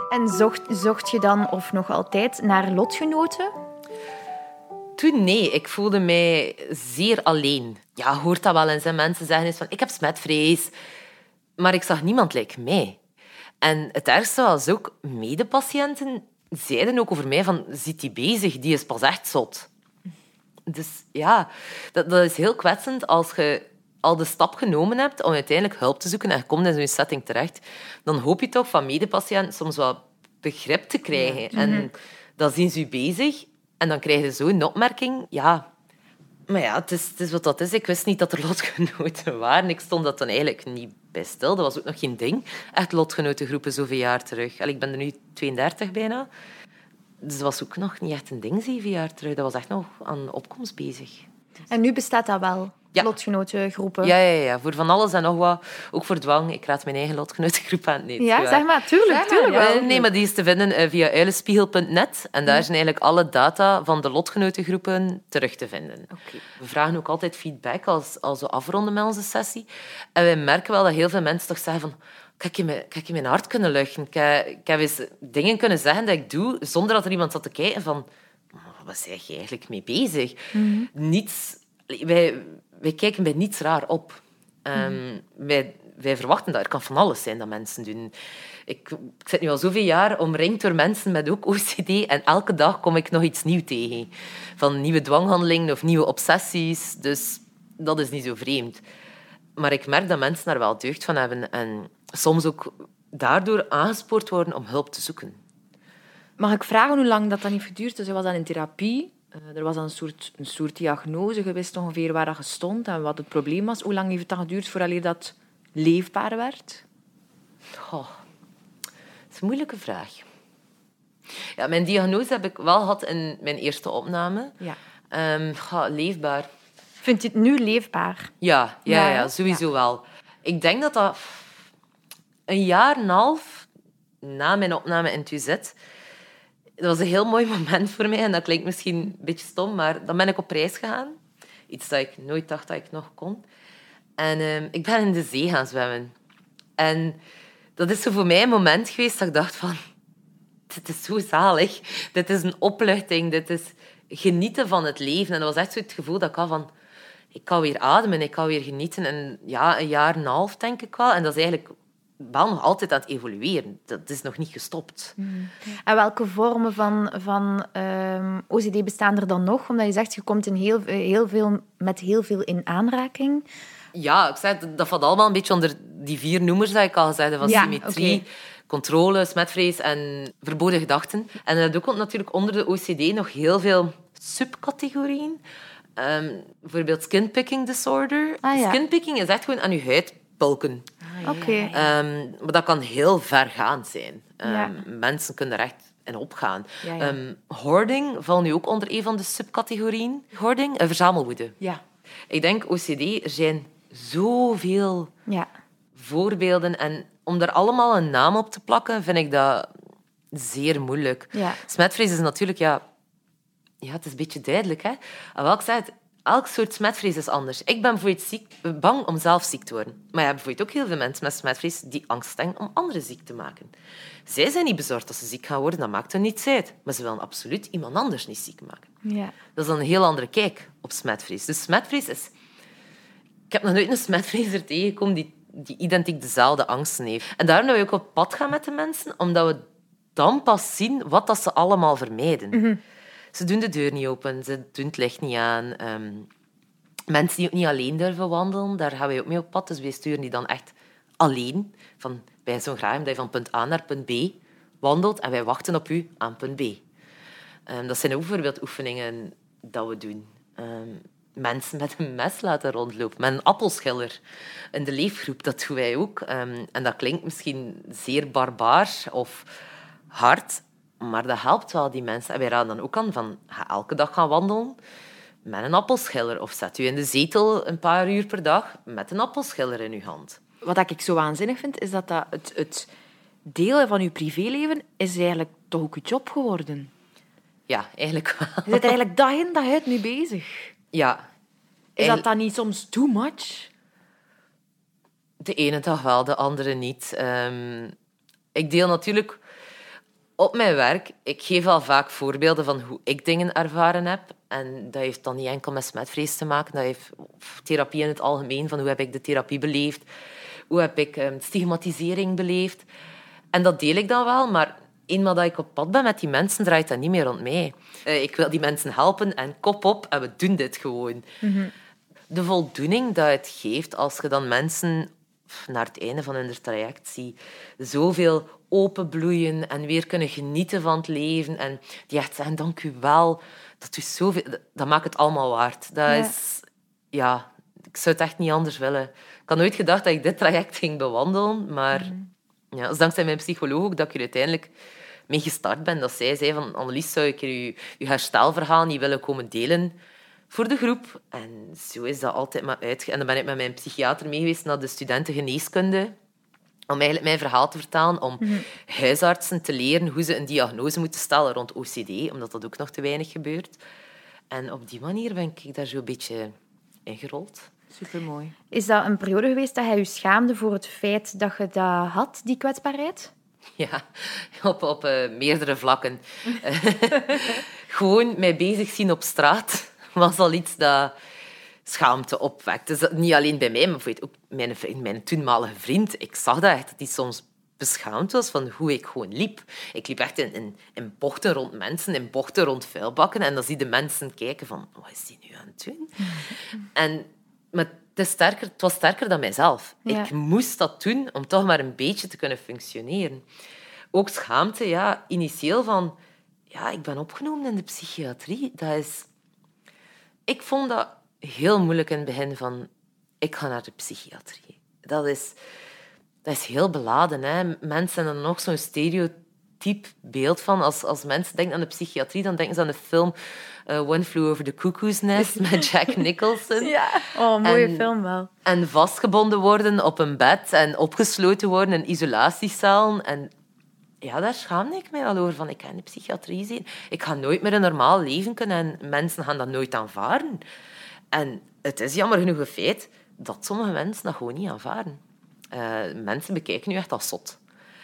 En zocht, zocht je dan of nog altijd naar lotgenoten? Toen nee, ik voelde mij zeer alleen. Ja, hoort dat wel eens. Hè? Mensen zeggen eens van, ik heb smetvrees. Maar ik zag niemand lijken mij. En het ergste was ook, medepatiënten zeiden ook over mij van, zit die bezig? Die is pas echt zot. Dus ja, dat, dat is heel kwetsend als je al de stap genomen hebt om uiteindelijk hulp te zoeken en je komt in zo'n setting terecht, dan hoop je toch van medepatiënten soms wel begrip te krijgen. En mhm. dan zien ze je bezig en dan krijg je zo'n opmerking. Ja, maar ja, het is, het is wat dat is. Ik wist niet dat er lotgenoten waren. Ik stond dat dan eigenlijk niet bij. Dat was ook nog geen ding. Echt lotgenotengroepen zoveel jaar terug. ik ben er nu 32 bijna. Dus dat was ook nog niet echt een ding zeven jaar terug. Dat was echt nog aan opkomst bezig. En nu bestaat dat wel? Ja. lotgenotengroepen. Ja, ja, ja, voor van alles en nog wat. Ook voor dwang. Ik raad mijn eigen lotgenotengroep aan. Nee, ja, zeg maar, tuurlijk. tuurlijk wel. Nee, maar die is te vinden eh, via uilenspiegel.net. En daar zijn eigenlijk alle data van de lotgenotengroepen terug te vinden. Okay. We vragen ook altijd feedback als, als we afronden met onze sessie. En wij merken wel dat heel veel mensen toch zeggen van... Kijk je, mijn, kijk je mijn hart kunnen luchten? Ik, ik heb eens dingen kunnen zeggen dat ik doe, zonder dat er iemand zat te kijken van... Wat ben je eigenlijk mee bezig? Mm Niets... Wij, kijken bij niets raar op. Um, wij, verwachten dat er kan van alles zijn dat mensen doen. Ik, zit nu al zoveel jaar omringd door mensen met ook OCD en elke dag kom ik nog iets nieuws tegen. Van nieuwe dwanghandelingen of nieuwe obsessies. Dus dat is niet zo vreemd. Maar ik merk dat mensen daar wel deugd van hebben en soms ook daardoor aangespoord worden om hulp te zoeken. Mag ik vragen hoe lang dat dan heeft geduurd? Dus hij was dan in therapie er was een soort, een soort diagnose geweest ongeveer waar dat stond en wat het probleem was. Hoe lang heeft het dan geduurd voordat dat leefbaar werd? Oh, dat is een moeilijke vraag. Ja, mijn diagnose heb ik wel gehad in mijn eerste opname. Ja. Um, leefbaar. Vind je het nu leefbaar? Ja, ja, ja, sowieso wel. Ik denk dat dat een jaar en een half na mijn opname in het dat was een heel mooi moment voor mij. En dat klinkt misschien een beetje stom, maar dan ben ik op reis gegaan. Iets dat ik nooit dacht dat ik nog kon. En ehm, ik ben in de zee gaan zwemmen. En dat is zo voor mij een moment geweest dat ik dacht van... Dit is zo zalig. Dit is een opluchting. Dit is genieten van het leven. En dat was echt zo het gevoel dat ik had van... Ik kan weer ademen, ik kan weer genieten. En ja, een jaar en een half, denk ik wel. En dat is eigenlijk wel nog altijd aan het evolueren. Dat is nog niet gestopt. Mm. En welke vormen van, van um, OCD bestaan er dan nog? Omdat je zegt, je komt in heel, heel veel, met heel veel in aanraking. Ja, ik zei, dat valt allemaal een beetje onder die vier noemers die ik al gezegd heb. Van Ja, symmetrie, controle, smetvrees en verboden gedachten. En er komt natuurlijk onder de OCD nog heel veel subcategorieën. Ehm, bijvoorbeeld skinpicking disorder. Ah, ja. Skinpicking is echt gewoon aan je huid pulken. Oké. Ehm, maar dat kan heel vergaand zijn. Ehm, Ja. Mensen kunnen er echt in opgaan. Ja, ja. Ehm, hoarding valt nu ook onder een van de subcategorieën. Hoarding, een verzamelwoede. Ja. Ik denk OCD, er zijn zoveel Ja. voorbeelden. En om daar allemaal een naam op te plakken, vind ik dat zeer moeilijk. Ja. Smetvrees is natuurlijk, ja, ja, het is een beetje duidelijk. Hè? En wel, ik zei het, elk soort smetvrees is anders. Ik ben bijvoorbeeld ziek, bang om zelf ziek te worden. Maar je hebt bijvoorbeeld ook heel veel mensen met smetvrees die angst hebben om anderen ziek te maken. Zij zijn niet bezorgd dat ze ziek gaan worden, dat maakt hun niets uit. Maar ze willen absoluut iemand anders niet ziek maken. Ja. Dat is dan een heel andere kijk op smetvrees. Dus smetvrees is... Ik heb nog nooit een smetvreeser tegengekomen die, die identiek dezelfde angsten heeft. En daarom dat we ook op pad gaan met de mensen, omdat we dan pas zien wat dat ze allemaal vermijden. Ze doen de deur niet open, ze doen het licht niet aan. Ehm, mensen die ook niet alleen durven wandelen, daar gaan wij ook mee op pad. Dus wij sturen die dan echt alleen van, bij zo'n graag dat je van punt A naar punt B wandelt en wij wachten op u aan punt B. Ehm, dat zijn ook bijvoorbeeld oefeningen dat we doen. Ehm, mensen met een mes laten rondlopen, met een appelschiller. In de leefgroep, dat doen wij ook. En dat klinkt misschien zeer barbaar of hard, maar dat helpt wel die mensen. En wij raden dan ook aan van, ga elke dag gaan wandelen met een appelschiller. Of zet u in de zetel een paar uur per dag met een appelschiller in uw hand. Wat ik zo waanzinnig vind, is dat, dat het, het delen van je privéleven is eigenlijk toch ook je job geworden. Ja, eigenlijk wel. Je er eigenlijk dag in dag uit mee bezig. Ja. Is dat dan niet soms too much? De ene dag wel, de andere niet. Ehm, ik deel natuurlijk op mijn werk. Ik geef al vaak voorbeelden van hoe ik dingen ervaren heb. En dat heeft dan niet enkel met smetvrees te maken. Dat heeft therapie in het algemeen. Van hoe heb ik de therapie beleefd? Hoe heb ik ehm, stigmatisering beleefd? En dat deel ik dan wel, maar eenmaal dat ik op pad ben met die mensen, draait dat niet meer rond mij. Eh, ik wil die mensen helpen en kop op en we doen dit gewoon. De voldoening dat het geeft als je dan mensen naar het einde van hun traject ziet, zoveel openbloeien en weer kunnen genieten van het leven en die echt zeggen, dank u wel. Dat, doet zoveel, dat- dat maakt het allemaal waard. Dat Ja. is... Ja, ik zou het echt niet anders willen. Ik had nooit gedacht dat ik dit traject ging bewandelen, maar ja, dat is dankzij mijn psycholoog ook dat ik er uiteindelijk mee gestart ben. Dat zij zei van, Annelies, zou ik je, je herstelverhaal niet willen komen delen voor de groep? En zo is dat altijd maar uitge... En dan ben ik met mijn psychiater mee geweest naar de studenten geneeskunde om eigenlijk mijn verhaal te vertalen, om huisartsen te leren hoe ze een diagnose moeten stellen rond OCD, omdat dat ook nog te weinig gebeurt. En op die manier ben ik daar zo een beetje ingerold. Supermooi. Is dat een periode geweest dat hij je schaamde voor het feit dat je dat had, die kwetsbaarheid? Ja, op, op eh, meerdere vlakken. Gewoon mij bezig zien op straat was al iets dat schaamte opwekt. Dus niet alleen bij mij, maar bijvoorbeeld ook mijn, vriend, mijn toenmalige vriend. Ik zag dat echt, dat hij soms beschaamd was van hoe ik gewoon liep. Ik liep echt in, in, in bochten rond mensen, in bochten rond vuilbakken. En dan zie de mensen kijken van, wat is die nu aan het doen? En, maar het, sterker, het was sterker dan mijzelf. Ja. Ik moest dat doen om toch maar een beetje te kunnen functioneren. Ook schaamte, ja, initieel van... Ja, ik ben opgenomen in de psychiatrie. Dat is... Ik vond dat heel moeilijk in het begin van... Ik ga naar de psychiatrie. Dat is, dat is heel beladen. Hè? Mensen hebben er nog zo'n stereotyp beeld van. Als, als mensen denken aan de psychiatrie, dan denken ze aan de film eh, One Flew Over the Cuckoo's Nest met Jack Nicholson. Ja. Oh, mooie En- film wel. En vastgebonden worden op een bed en opgesloten worden in isolatiecellen. En ja, daar schaamde ik mij al over. Van, ik ga in de psychiatrie zien. Ik ga nooit meer een normaal leven kunnen en mensen gaan dat nooit aanvaarden. En het is jammer genoeg een feit dat sommige mensen dat gewoon niet aanvaarden. Eh, mensen bekijken nu echt als zot.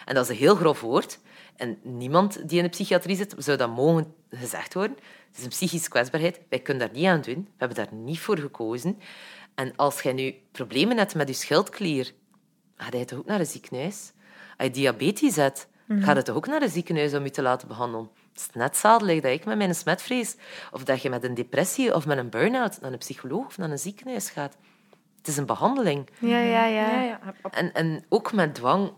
En dat is een heel grof woord. En niemand die in de psychiatrie zit, zou dat mogen gezegd worden. Het is een psychische kwetsbaarheid. Wij kunnen daar niet aan doen. We hebben daar niet voor gekozen. En als jij nu problemen hebt met je schildklier, ga je toch ook naar een ziekenhuis? Als je diabetes hebt, ga je toch ook naar een ziekenhuis om je te laten behandelen? Het is net hetzelfde dat ik met mijn smetvrees. Of dat je met een depressie of met een burn-out naar een psycholoog of naar een ziekenhuis gaat. Het is een behandeling. Ja, ja, ja. Ja, ja. En, en ook met dwang,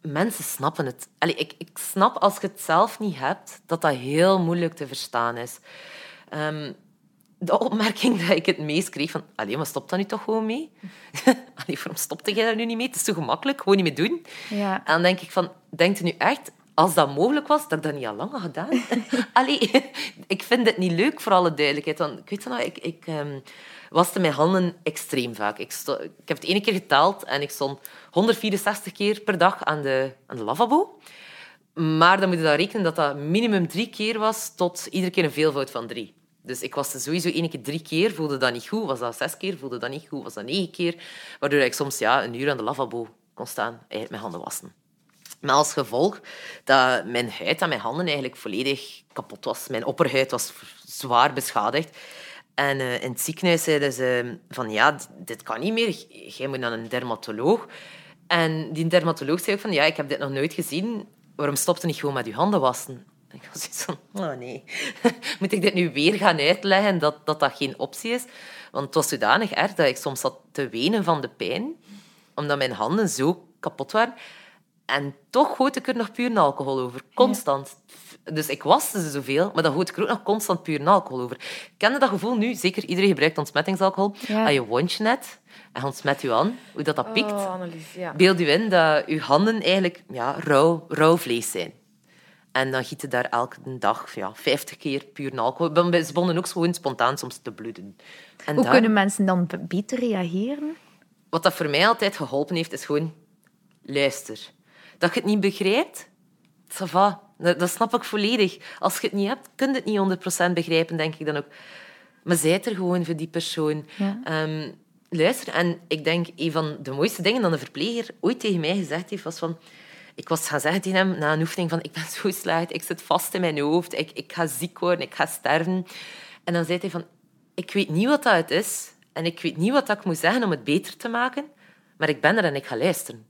mensen snappen het. Allee, ik, ik snap als je het zelf niet hebt, dat dat heel moeilijk te verstaan is. Ehm, de opmerking dat ik het meest kreeg van... Allee, maar stop daar nu toch gewoon mee? Allee, waarom stopte jij daar nu niet mee? Het is zo gemakkelijk, gewoon niet meer doen. Ja. En dan denk ik van... Denkt u nu echt, als dat mogelijk was, dat ik dat niet al lang had gedaan? Allee, ik vind het niet leuk, voor alle duidelijkheid. Want ik weet het nog, ik... ik ehm, waste mijn handen extreem vaak. Ik, sto- ik heb het ene keer geteld en ik stond 164 keer per dag aan de, aan de lavabo. Maar dan moet je dan rekenen dat dat minimum drie keer was tot iedere keer een veelvoud van drie. Dus ik was sowieso één keer drie keer, voelde dat niet goed. Was dat zes keer, voelde dat niet goed. Was dat negen keer. Waardoor ik soms ja, een uur aan de lavabo kon staan, eigenlijk mijn handen wassen. Maar als gevolg dat mijn huid en mijn handen eigenlijk volledig kapot was. Mijn opperhuid was zwaar beschadigd. En eh, in het ziekenhuis zeiden ze van ja, dit kan niet meer. Jij moet naar een dermatoloog. En die dermatoloog zei ook van ja, ik heb dit nog nooit gezien. Waarom stopte niet gewoon met je handen wassen? En ik was zoiets van, oh nee. Moet ik dit nu weer gaan uitleggen dat, dat dat geen optie is? Want het was zodanig erg dat ik soms zat te wenen van de pijn. Omdat mijn handen zo kapot waren. En toch goot ik er nog puur alcohol over. Constant. Dus ik waste ze zoveel, maar dan goot ik er ook nog constant puur alcohol over. Ken je dat gevoel nu? Zeker iedereen gebruikt ontsmettingsalcohol. Ja. Als je wondje net en ontsmet je aan, hoe dat, dat pikt. Oh, Annelies, ja. Beeld je in dat je handen eigenlijk ja, rauw, rauw vlees zijn. En dan giet je daar elke dag ja, 50 keer puur alcohol. Ze begonnen ook gewoon spontaan soms te bloeden. En Hoe daar- kunnen mensen dan beter reageren? wat dat voor mij altijd geholpen heeft, is gewoon luister. Dat je het niet begrijpt, ça va. Dat, dat snap ik volledig. Als je het niet hebt, kun je het niet 100% begrijpen, denk ik dan ook. Maar zijt er gewoon voor die persoon. Ja. Ehm, luister, en ik denk, een van de mooiste dingen dat een verpleger ooit tegen mij gezegd heeft, was van... Ik was gaan zeggen tegen hem na een oefening van ik ben zo slecht, ik zit vast in mijn hoofd, ik, ik ga ziek worden, ik ga sterven. En dan zei hij van, ik weet niet wat dat het is en ik weet niet wat dat ik moet zeggen om het beter te maken, maar ik ben er en ik ga luisteren.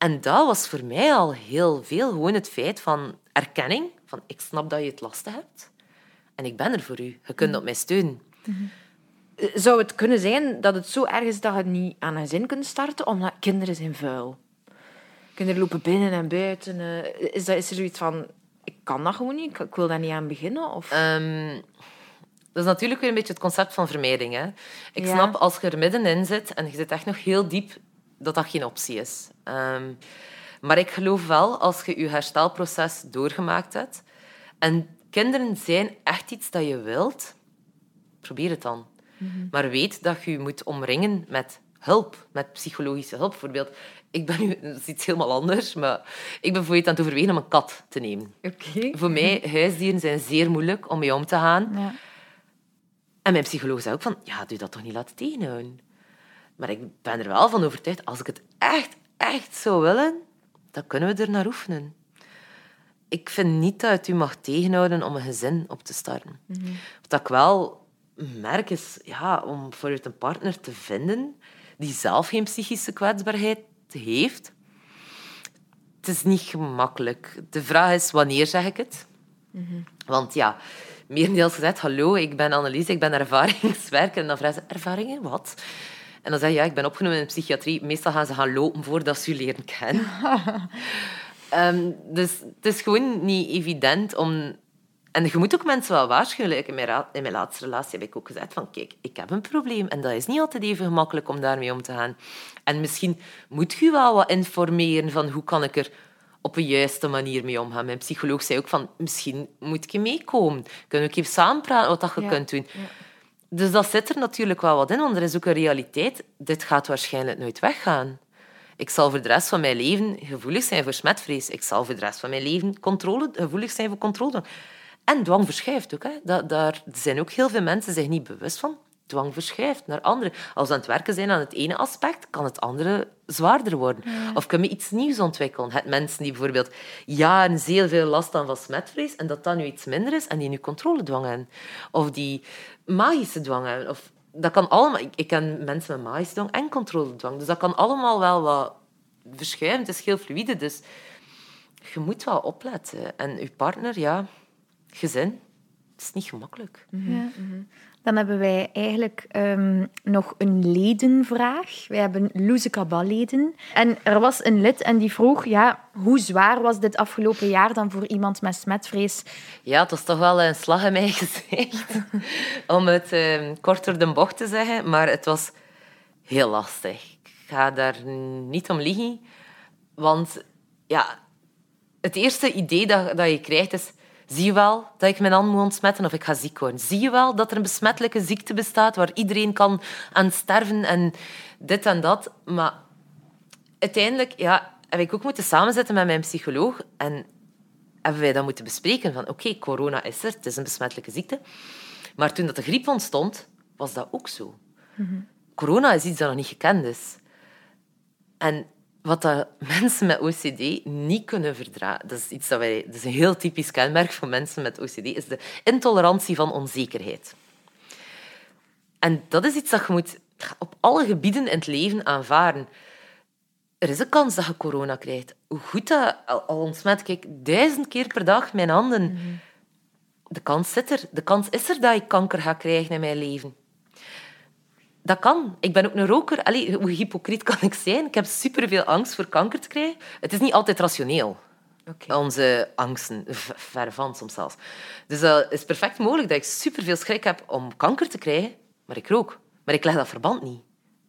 En dat was voor mij al heel veel. Gewoon het feit van erkenning. Van ik snap dat je het lastig hebt. En ik ben er voor u. Je kunt op mij steunen. Zou het kunnen zijn dat het zo erg is dat je niet aan een zin kunt starten, omdat kinderen zijn vuil? Kinderen lopen binnen en buiten. eh, Is, dat, is er zoiets van, ik kan dat gewoon niet, ik- wil daar niet aan beginnen? Of... Ehm, dat is natuurlijk weer een beetje het concept van vermijding. Hè? Ik Ja. snap als je er middenin zit en je zit echt nog heel diep, dat dat geen optie is. Ehm, maar ik geloof wel, als je je herstelproces doorgemaakt hebt en kinderen zijn echt iets dat je wilt, probeer het dan. Maar weet dat je je moet omringen met hulp, met psychologische hulp. Bijvoorbeeld, ik ben nu, dat is iets helemaal anders, maar ik ben bijvoorbeeld aan het overwegen om een kat te nemen. Oké. Voor mij, huisdieren zijn zeer moeilijk om mee om te gaan. Ja. En mijn psycholoog zei ook van, ja, doe dat toch niet laten tegenhouden. Maar ik ben er wel van overtuigd, als ik het echt, echt zou willen, dan kunnen we er naar oefenen. Ik vind niet dat het u mag tegenhouden om een gezin op te starten. Wat ik wel merk is, ja, om voor een partner te vinden die zelf geen psychische kwetsbaarheid heeft, het is niet gemakkelijk. De vraag is, wanneer zeg ik het? Want ja, merendeels gezegd, hallo, ik ben Annelies, ik ben ervaringswerker. En dan vragen ze, ervaringen, wat? En dan zeg je, ja, ik ben opgenomen in de psychiatrie. Meestal gaan ze gaan lopen voordat ze je leren kennen. Ehm, dus het is gewoon niet evident om... En je moet ook mensen wel waarschuwen. In mijn, ra- in mijn laatste relatie heb ik ook gezegd van, kijk, ik heb een probleem. En dat is niet altijd even gemakkelijk om daarmee om te gaan. En misschien moet je wel wat informeren van hoe kan ik er op een juiste manier mee omgaan. Mijn psycholoog zei ook van, misschien moet je meekomen. Kunnen we even samen praten wat dat je Ja, kunt doen. Dus dat zit er natuurlijk wel wat in, want er is ook een realiteit. Dit gaat waarschijnlijk nooit weggaan. Ik zal voor de rest van mijn leven gevoelig zijn voor smetvrees. Ik zal voor de rest van mijn leven controle, gevoelig zijn voor controle. En dwang verschuift ook. Hè. Daar zijn ook heel veel mensen zich niet bewust van. Dwang verschuift naar andere. Als we aan het werken zijn aan het ene aspect, kan het andere zwaarder worden. Of kunnen we iets nieuws ontwikkelen. Het mensen die bijvoorbeeld jaren zeer veel last hadden van smetvrees en dat dat nu iets minder is en die nu controledwang hebben. Of die magische dwang hebben. Of, dat kan allemaal... Ik, ik ken mensen met magische dwang en controledwang. Dus dat kan allemaal wel wat verschuiven. Het is heel fluide, dus je moet wel opletten. En je partner, ja, gezin. het is niet gemakkelijk. Ja. Dan hebben wij eigenlijk ehm, nog een ledenvraag. Wij hebben Loeze Cabal-leden. En er was een lid en die vroeg, ja, hoe zwaar was dit afgelopen jaar dan voor iemand met smetvrees? Ja, het was toch wel een slag in mijn gezicht. om het eh, kort door de bocht te zeggen. Maar het was heel lastig. Ik ga daar niet om liegen. Want ja, het eerste idee dat, dat je krijgt is... Zie je wel dat ik mijn hand moet ontsmetten of ik ga ziek worden? Zie je wel dat er een besmettelijke ziekte bestaat waar iedereen kan aan sterven en dit en dat? Maar uiteindelijk ja, heb ik ook moeten samenzetten met mijn psycholoog en hebben wij dat moeten bespreken van oké, corona is er, het is een besmettelijke ziekte. Maar toen dat de griep ontstond, was dat ook zo. Corona is iets dat nog niet gekend is. En wat dat mensen met OCD niet kunnen verdragen, dat is, iets dat, wij, dat is een heel typisch kenmerk van mensen met OCD, is de intolerantie van onzekerheid. En dat is iets dat je moet op alle gebieden in het leven aanvaarden. Er is een kans dat je corona krijgt. Hoe goed dat al al ontsmet ik duizend keer per dag mijn handen. De kans zit er. De kans is er dat ik kanker ga krijgen in mijn leven. Dat kan. Ik ben ook een roker. Allee, hoe hypocriet kan ik zijn? Ik heb superveel angst voor kanker te krijgen. Het is niet altijd rationeel. Onze angsten, ver van soms zelfs. Dus dat is perfect mogelijk dat ik superveel schrik heb om kanker te krijgen, maar ik rook. Maar ik leg dat verband niet,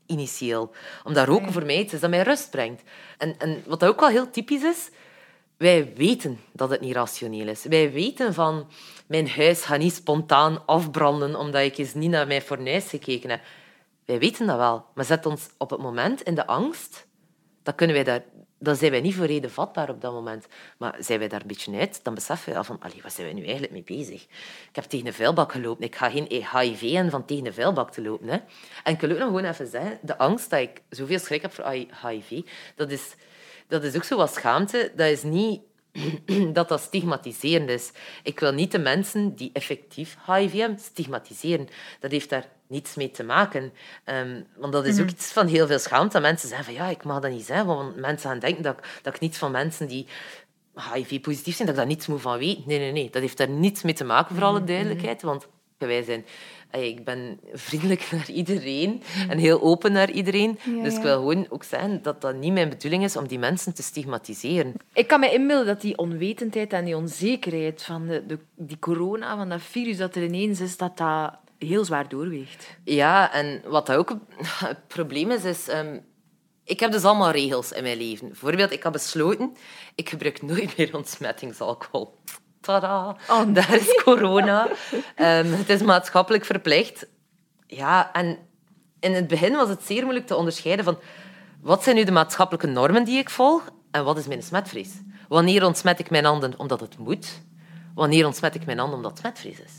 initieel. Omdat roken voor mij iets is dat mij rust brengt. En, en wat dat ook wel heel typisch is, wij weten dat het niet rationeel is. Wij weten van, mijn huis gaat niet spontaan afbranden omdat ik eens niet naar mijn fornuis gekeken heb. Wij weten dat wel, maar zet ons op het moment in de angst, dan, kunnen wij daar, dan zijn wij niet voor reden vatbaar op dat moment. Maar zijn wij daar een beetje uit, dan beseffen we al van, allee, wat zijn wij nu eigenlijk mee bezig? Ik heb tegen een vuilbak gelopen. Ik ga geen HIV en van tegen een vuilbak te lopen. Hè. En ik wil ook nog gewoon even zeggen, de angst dat ik zoveel schrik heb voor HIV, dat is, dat is ook zo wat schaamte. Dat is niet dat dat stigmatiserend is. Ik wil niet de mensen die effectief HIV hebben stigmatiseren. Dat heeft daar niets mee te maken. Ehm, want dat is ook iets van heel veel schaamte. Mensen zeggen van ja, ik mag dat niet zeggen, want mensen gaan denken dat, ik- dat ik niet van mensen die HIV-positief zijn, dat ik daar niets moet van weten. Nee, nee, nee. Dat heeft daar niets mee te maken, voor alle duidelijkheid. Want wij zijn... Ik ben vriendelijk naar iedereen en heel open naar iedereen. Ja, dus ik wil gewoon ook zeggen dat dat niet mijn bedoeling is om die mensen te stigmatiseren. Ik kan me inbeelden dat die onwetendheid en die onzekerheid van de, de, die corona, van dat virus dat er ineens is, dat dat heel zwaar doorweegt. Ja, en wat dat ook het probleem is, is... ehm, ik heb dus allemaal regels in mijn leven. Bijvoorbeeld, ik heb besloten, ik gebruik nooit meer ontsmettingsalcohol. Tada, daar is corona. Ehm, het is maatschappelijk verplicht. Ja, en in het begin was het zeer moeilijk te onderscheiden van wat zijn nu de maatschappelijke normen die ik volg en wat is mijn smetvrees. Wanneer ontsmet ik mijn handen omdat het moet? Wanneer ontsmet ik mijn handen omdat het smetvrees is?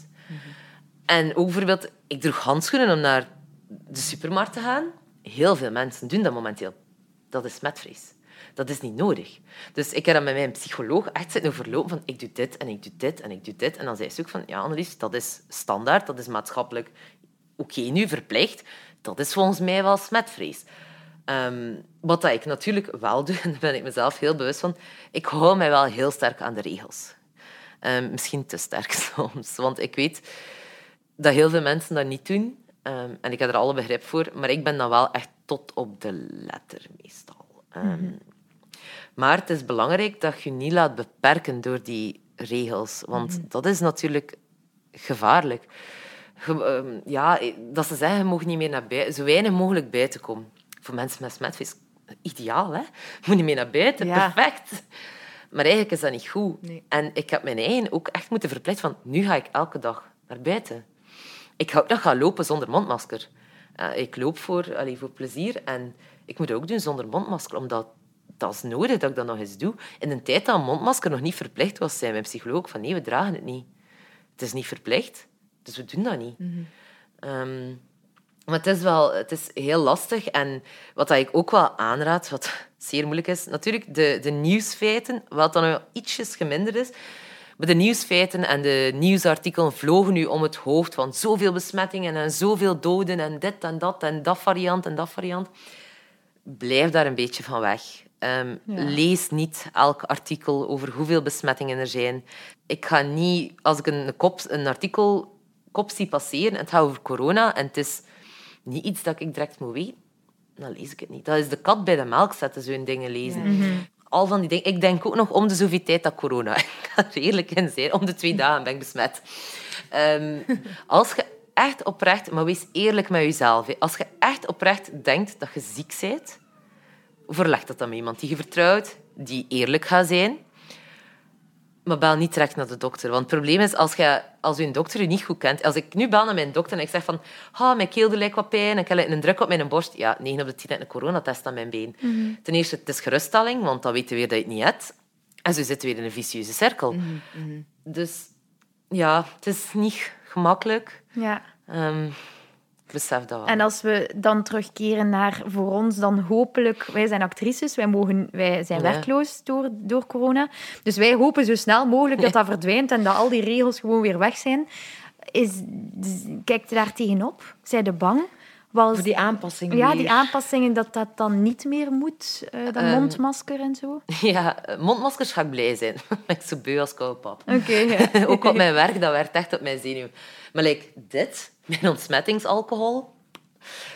En ook bijvoorbeeld, ik droeg handschoenen om naar de supermarkt te gaan. Heel veel mensen doen dat momenteel. Dat is smetvrees. Dat is niet nodig. Dus ik heb dat met mijn psycholoog echt zitten overlopen van ik doe dit en ik doe dit en ik doe dit. En dan zei ze ook van ja, Annelies, dat is standaard, dat is maatschappelijk oké nu verplicht. Dat is volgens mij wel smetvrees. Ehm, wat dat ik natuurlijk wel doe, daar ben ik mezelf heel bewust van, ik hou mij wel heel sterk aan de regels. Ehm, misschien te sterk soms, want ik weet dat heel veel mensen dat niet doen. Ehm, en ik heb er alle begrip voor, maar ik ben dan wel echt tot op de letter meestal. Ehm, Maar het is belangrijk dat je je niet laat beperken door die regels, want dat is natuurlijk gevaarlijk. Ge- ehm, ja, dat ze zeggen, je mag niet meer naar buiten, zo weinig mogelijk buiten komen. Voor mensen met smetvrees, ideaal, hè? Je moet niet meer naar buiten, Ja. perfect. Maar eigenlijk is dat niet goed. Nee. En ik heb mijn eigen ook echt moeten verplichten van, nu ga ik elke dag naar buiten. Ik ga ook nog gaan lopen zonder mondmasker. Eh, ik loop voor, allee, voor plezier en ik moet dat ook doen zonder mondmasker, omdat dat is nodig dat ik dat nog eens doe. In een tijd dat een mondmasker nog niet verplicht was, zei mijn psycholoog van nee, we dragen het niet. Het is niet verplicht, dus we doen dat niet. Ehm, maar het is wel het is heel lastig. En wat dat ik ook wel aanraad, wat zeer moeilijk is, natuurlijk de, de nieuwsfeiten, wat dan wel ietsjes geminderd is. Maar de nieuwsfeiten en de nieuwsartikelen vlogen nu om het hoofd van zoveel besmettingen en zoveel doden en dit en dat en dat variant en dat variant. Blijf daar een beetje van weg. Ehm, Lees niet elk artikel over hoeveel besmettingen er zijn. Ik ga niet, als ik een, kop, een artikel kop zie passeren en het gaat over corona en het is niet iets dat ik direct moet weten, dan lees ik het niet. Dat is de kat bij de melk zetten, zo'n dingen lezen. Al van die dingen. Ik denk ook nog om de zoveel tijd dat corona. Ik ga er eerlijk in zijn. Om de twee dagen ben ik besmet. Ehm, als je echt oprecht, maar wees eerlijk met jezelf. Als je echt oprecht denkt dat je ziek bent, verleg dat dan met iemand die je vertrouwt, die eerlijk gaat zijn. Maar bel niet direct naar de dokter. Want het probleem is, als, je, als je een dokter je niet goed kent... Als ik nu bel naar mijn dokter en ik zeg van... Ah, mijn keel lijkt wat pijn ik heb een druk op mijn borst. Ja, 9 op de 10 heb ik een coronatest aan mijn been. Ten eerste, het is geruststelling, want dan weten we weer dat je het niet hebt. En zo zitten we weer in een vicieuze cirkel. Dus ja, het is niet gemakkelijk. Ja. Ehm, besef dat wel. En als we dan terugkeren naar voor ons, dan hopelijk... Wij zijn actrices, wij, mogen, wij zijn Ja. werkloos door, door corona. Dus wij hopen zo snel mogelijk dat dat verdwijnt en dat al die regels gewoon weer weg zijn. Is, kijkt je daar tegenop? Zij de bang? Was, Voor die aanpassing ja, die aanpassingen, dat dat dan niet meer moet. eh dat Ehm, mondmasker en zo. Ja, mondmaskers ga ik blij zijn. ik ben zo beu als koude pap. Oké, ja. Ook op mijn werk, dat werkt echt op mijn zenuw. Maar like, dit, mijn ontsmettingsalcohol...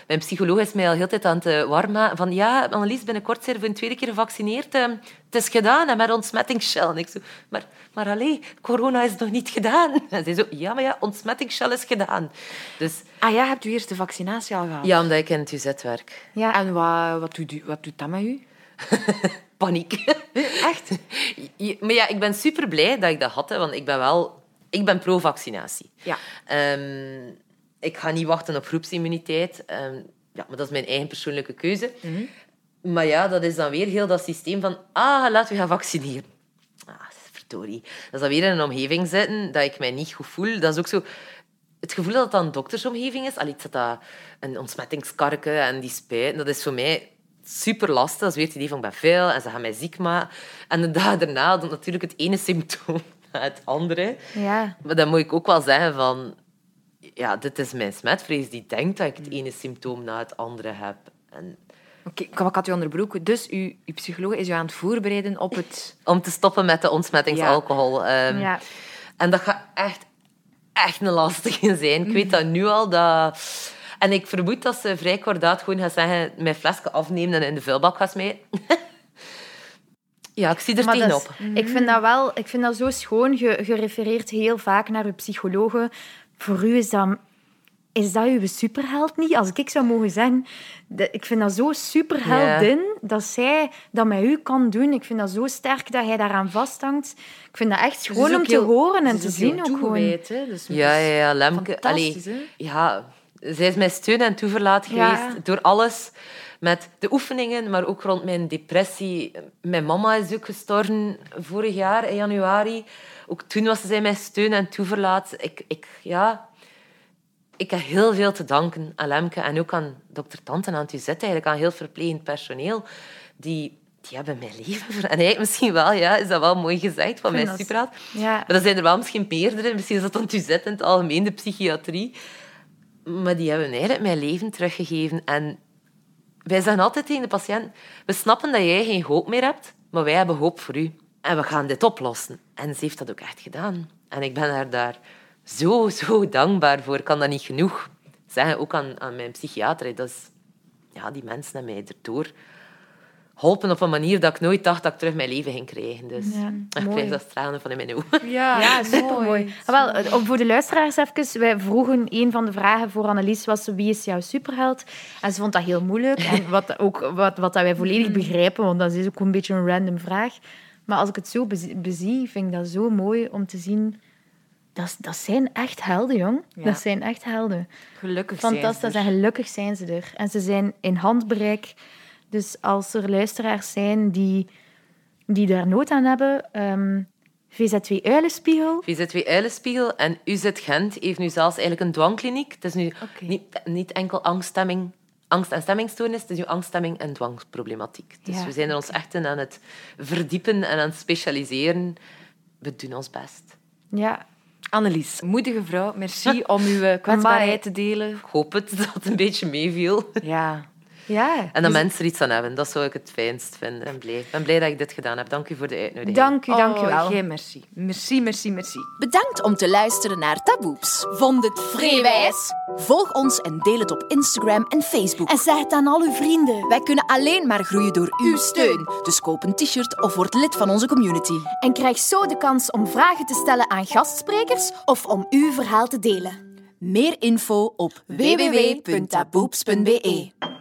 Mijn psycholoog is mij al heel de tijd aan het eh, warm maken. Van ja, Annelies, binnenkort zijn we voor een tweede keer gevaccineerd. Eh, het is gedaan en met ontsmettingsshell. En ik zo, maar, maar allee, corona is nog niet gedaan. En zij zo, ja, maar ja, ontsmettingsshell is gedaan. Dus Ah ja, hebt u eerst de vaccinatie al gehad? ja, omdat ik in het UZ werk. ja. En wat, wat, doet, u- wat doet dat met u? Paniek. Echt? Maar ja, ik ben super blij dat ik dat had, hè, want ik ben wel... Ik ben pro-vaccinatie. Ja. Ehm, ik ga niet wachten op groepsimmuniteit. Ehm, ja, maar dat is mijn eigen persoonlijke keuze. Maar ja, dat is dan weer heel dat systeem van... Ah, laten we gaan vaccineren. Ah, verdorie. Dat is dan weer in een omgeving zitten dat ik mij niet goed voel. Dat is ook zo... Het gevoel dat het dan een doktersomgeving is. Allee, zit dat een ontsmettingskarke en die spuiten. Dat is voor mij super lastig. Dat is weer het idee van ik ben veel en ze gaan mij ziek maken. En de dag daarna dan natuurlijk het ene symptoom na het andere. ja. Maar dan moet ik ook wel zeggen van... Ja, dit is mijn smetvrees die denkt dat ik het ene symptoom na het andere heb. En Oké, ik ik had u onderbroken. Dus uw, uw psycholoog is u aan het voorbereiden op het... om te stoppen met de ontsmettingsalcohol. Ehm, ja. En dat gaat echt, echt een lastige zijn. Ik weet dat nu al. Dat... En ik vermoed dat ze vrij kordaat gewoon gaat zeggen mijn flesje afnemen en in de vuilbak gaat smijten. ja, ik zie er Maar dat tegenop. is- Ik vind dat wel ik vind dat zo schoon. Je, je refereert heel vaak naar je psychologen. Voor u is dat, is dat uw superheld niet? Als ik zou mogen zeggen, de- ik vind dat zo superheldin dat zij dat met u kan doen. Ik vind dat zo sterk dat jij daaraan vasthangt. Ik vind dat echt gewoon om te heel- horen en te zien ook gewoon. Dus Ja, ja, ja, Lemke. Fantastisch, Allee, ja, zij is mijn steun en toeverlaat Ja. geweest door alles. Met de oefeningen, maar ook rond mijn depressie. Mijn mama is ook gestorven vorig jaar, in januari. Ook toen was zij mijn steun en toeverlaat. Ik, ik, ja, ik heb heel veel te danken aan Lemke en ook aan dokter Tante en aan het UZ, eigenlijk aan heel verplegend personeel. Die, die hebben mijn leven En hij misschien wel, ja, is dat wel mooi gezegd van mijn dat- superheld. Ja. Maar er zijn er wel misschien meerdere. Misschien is dat dan het UZ in het algemeen, de psychiatrie. Maar die hebben eigenlijk mijn leven teruggegeven. En wij zeggen altijd tegen de patiënt... We snappen dat jij geen hoop meer hebt, maar wij hebben hoop voor u. En we gaan dit oplossen. En ze heeft dat ook echt gedaan. En ik ben haar daar zo, zo dankbaar voor. Ik kan dat niet genoeg zeggen. Ook aan, aan mijn psychiater. Dat is, ja, die mensen hebben mij erdoor geholpen op een manier dat ik nooit dacht dat ik terug mijn leven ging krijgen. Dus Ja, ik mooi. krijg dat stralen van in mijn ogen. Ja, Ja, supermooi. Ah, wel, eh, om voor de luisteraars even. Wij vroegen, een van de vragen voor Annelies was wie is jouw superheld? En ze vond dat heel moeilijk. En wat, ook, wat, wat dat wij volledig begrijpen, want dat is ook een beetje een random vraag. Maar als ik het zo bezi- bezie, vind ik dat zo mooi om te zien... Dat, dat zijn echt helden, jong. Ja. Dat zijn echt helden. Gelukkig zijn ze Fantastisch. er. En gelukkig zijn ze er. En ze zijn in handbereik. Dus als er luisteraars zijn die, die daar nood aan hebben... ehm VZ2 Uilenspiegel... VZ2 Uilenspiegel en UZ Gent heeft nu zelfs eigenlijk een dwangkliniek. Het is nu niet, niet enkel angststemming, angst- en stemmingstoornis, is nu angststemming en dwangproblematiek. Dus Ja, we zijn er ons echt in aan het verdiepen en aan het specialiseren. We doen ons best. Ja, Annelies, moedige vrouw, merci om uw kwetsbaarheid te delen. Ik hoop het dat het een beetje meeviel. Ja. Ja. En dat mensen er iets aan hebben. Dat zou ik het fijnst vinden. En blij. Ik ben blij dat ik dit gedaan heb. Dank u voor de uitnodiging. Dank u, dank u Oh, wel. geen merci. Merci, merci, merci. Bedankt om te luisteren naar Taboeps. Vond het vreewijs? Volg ons en deel het op Instagram en Facebook. En zeg het aan al uw vrienden. Wij kunnen alleen maar groeien door uw steun. Dus koop een t-shirt of word lid van onze community. En krijg zo de kans om vragen te stellen aan gastsprekers of om uw verhaal te delen. Meer info op www.taboeps.be.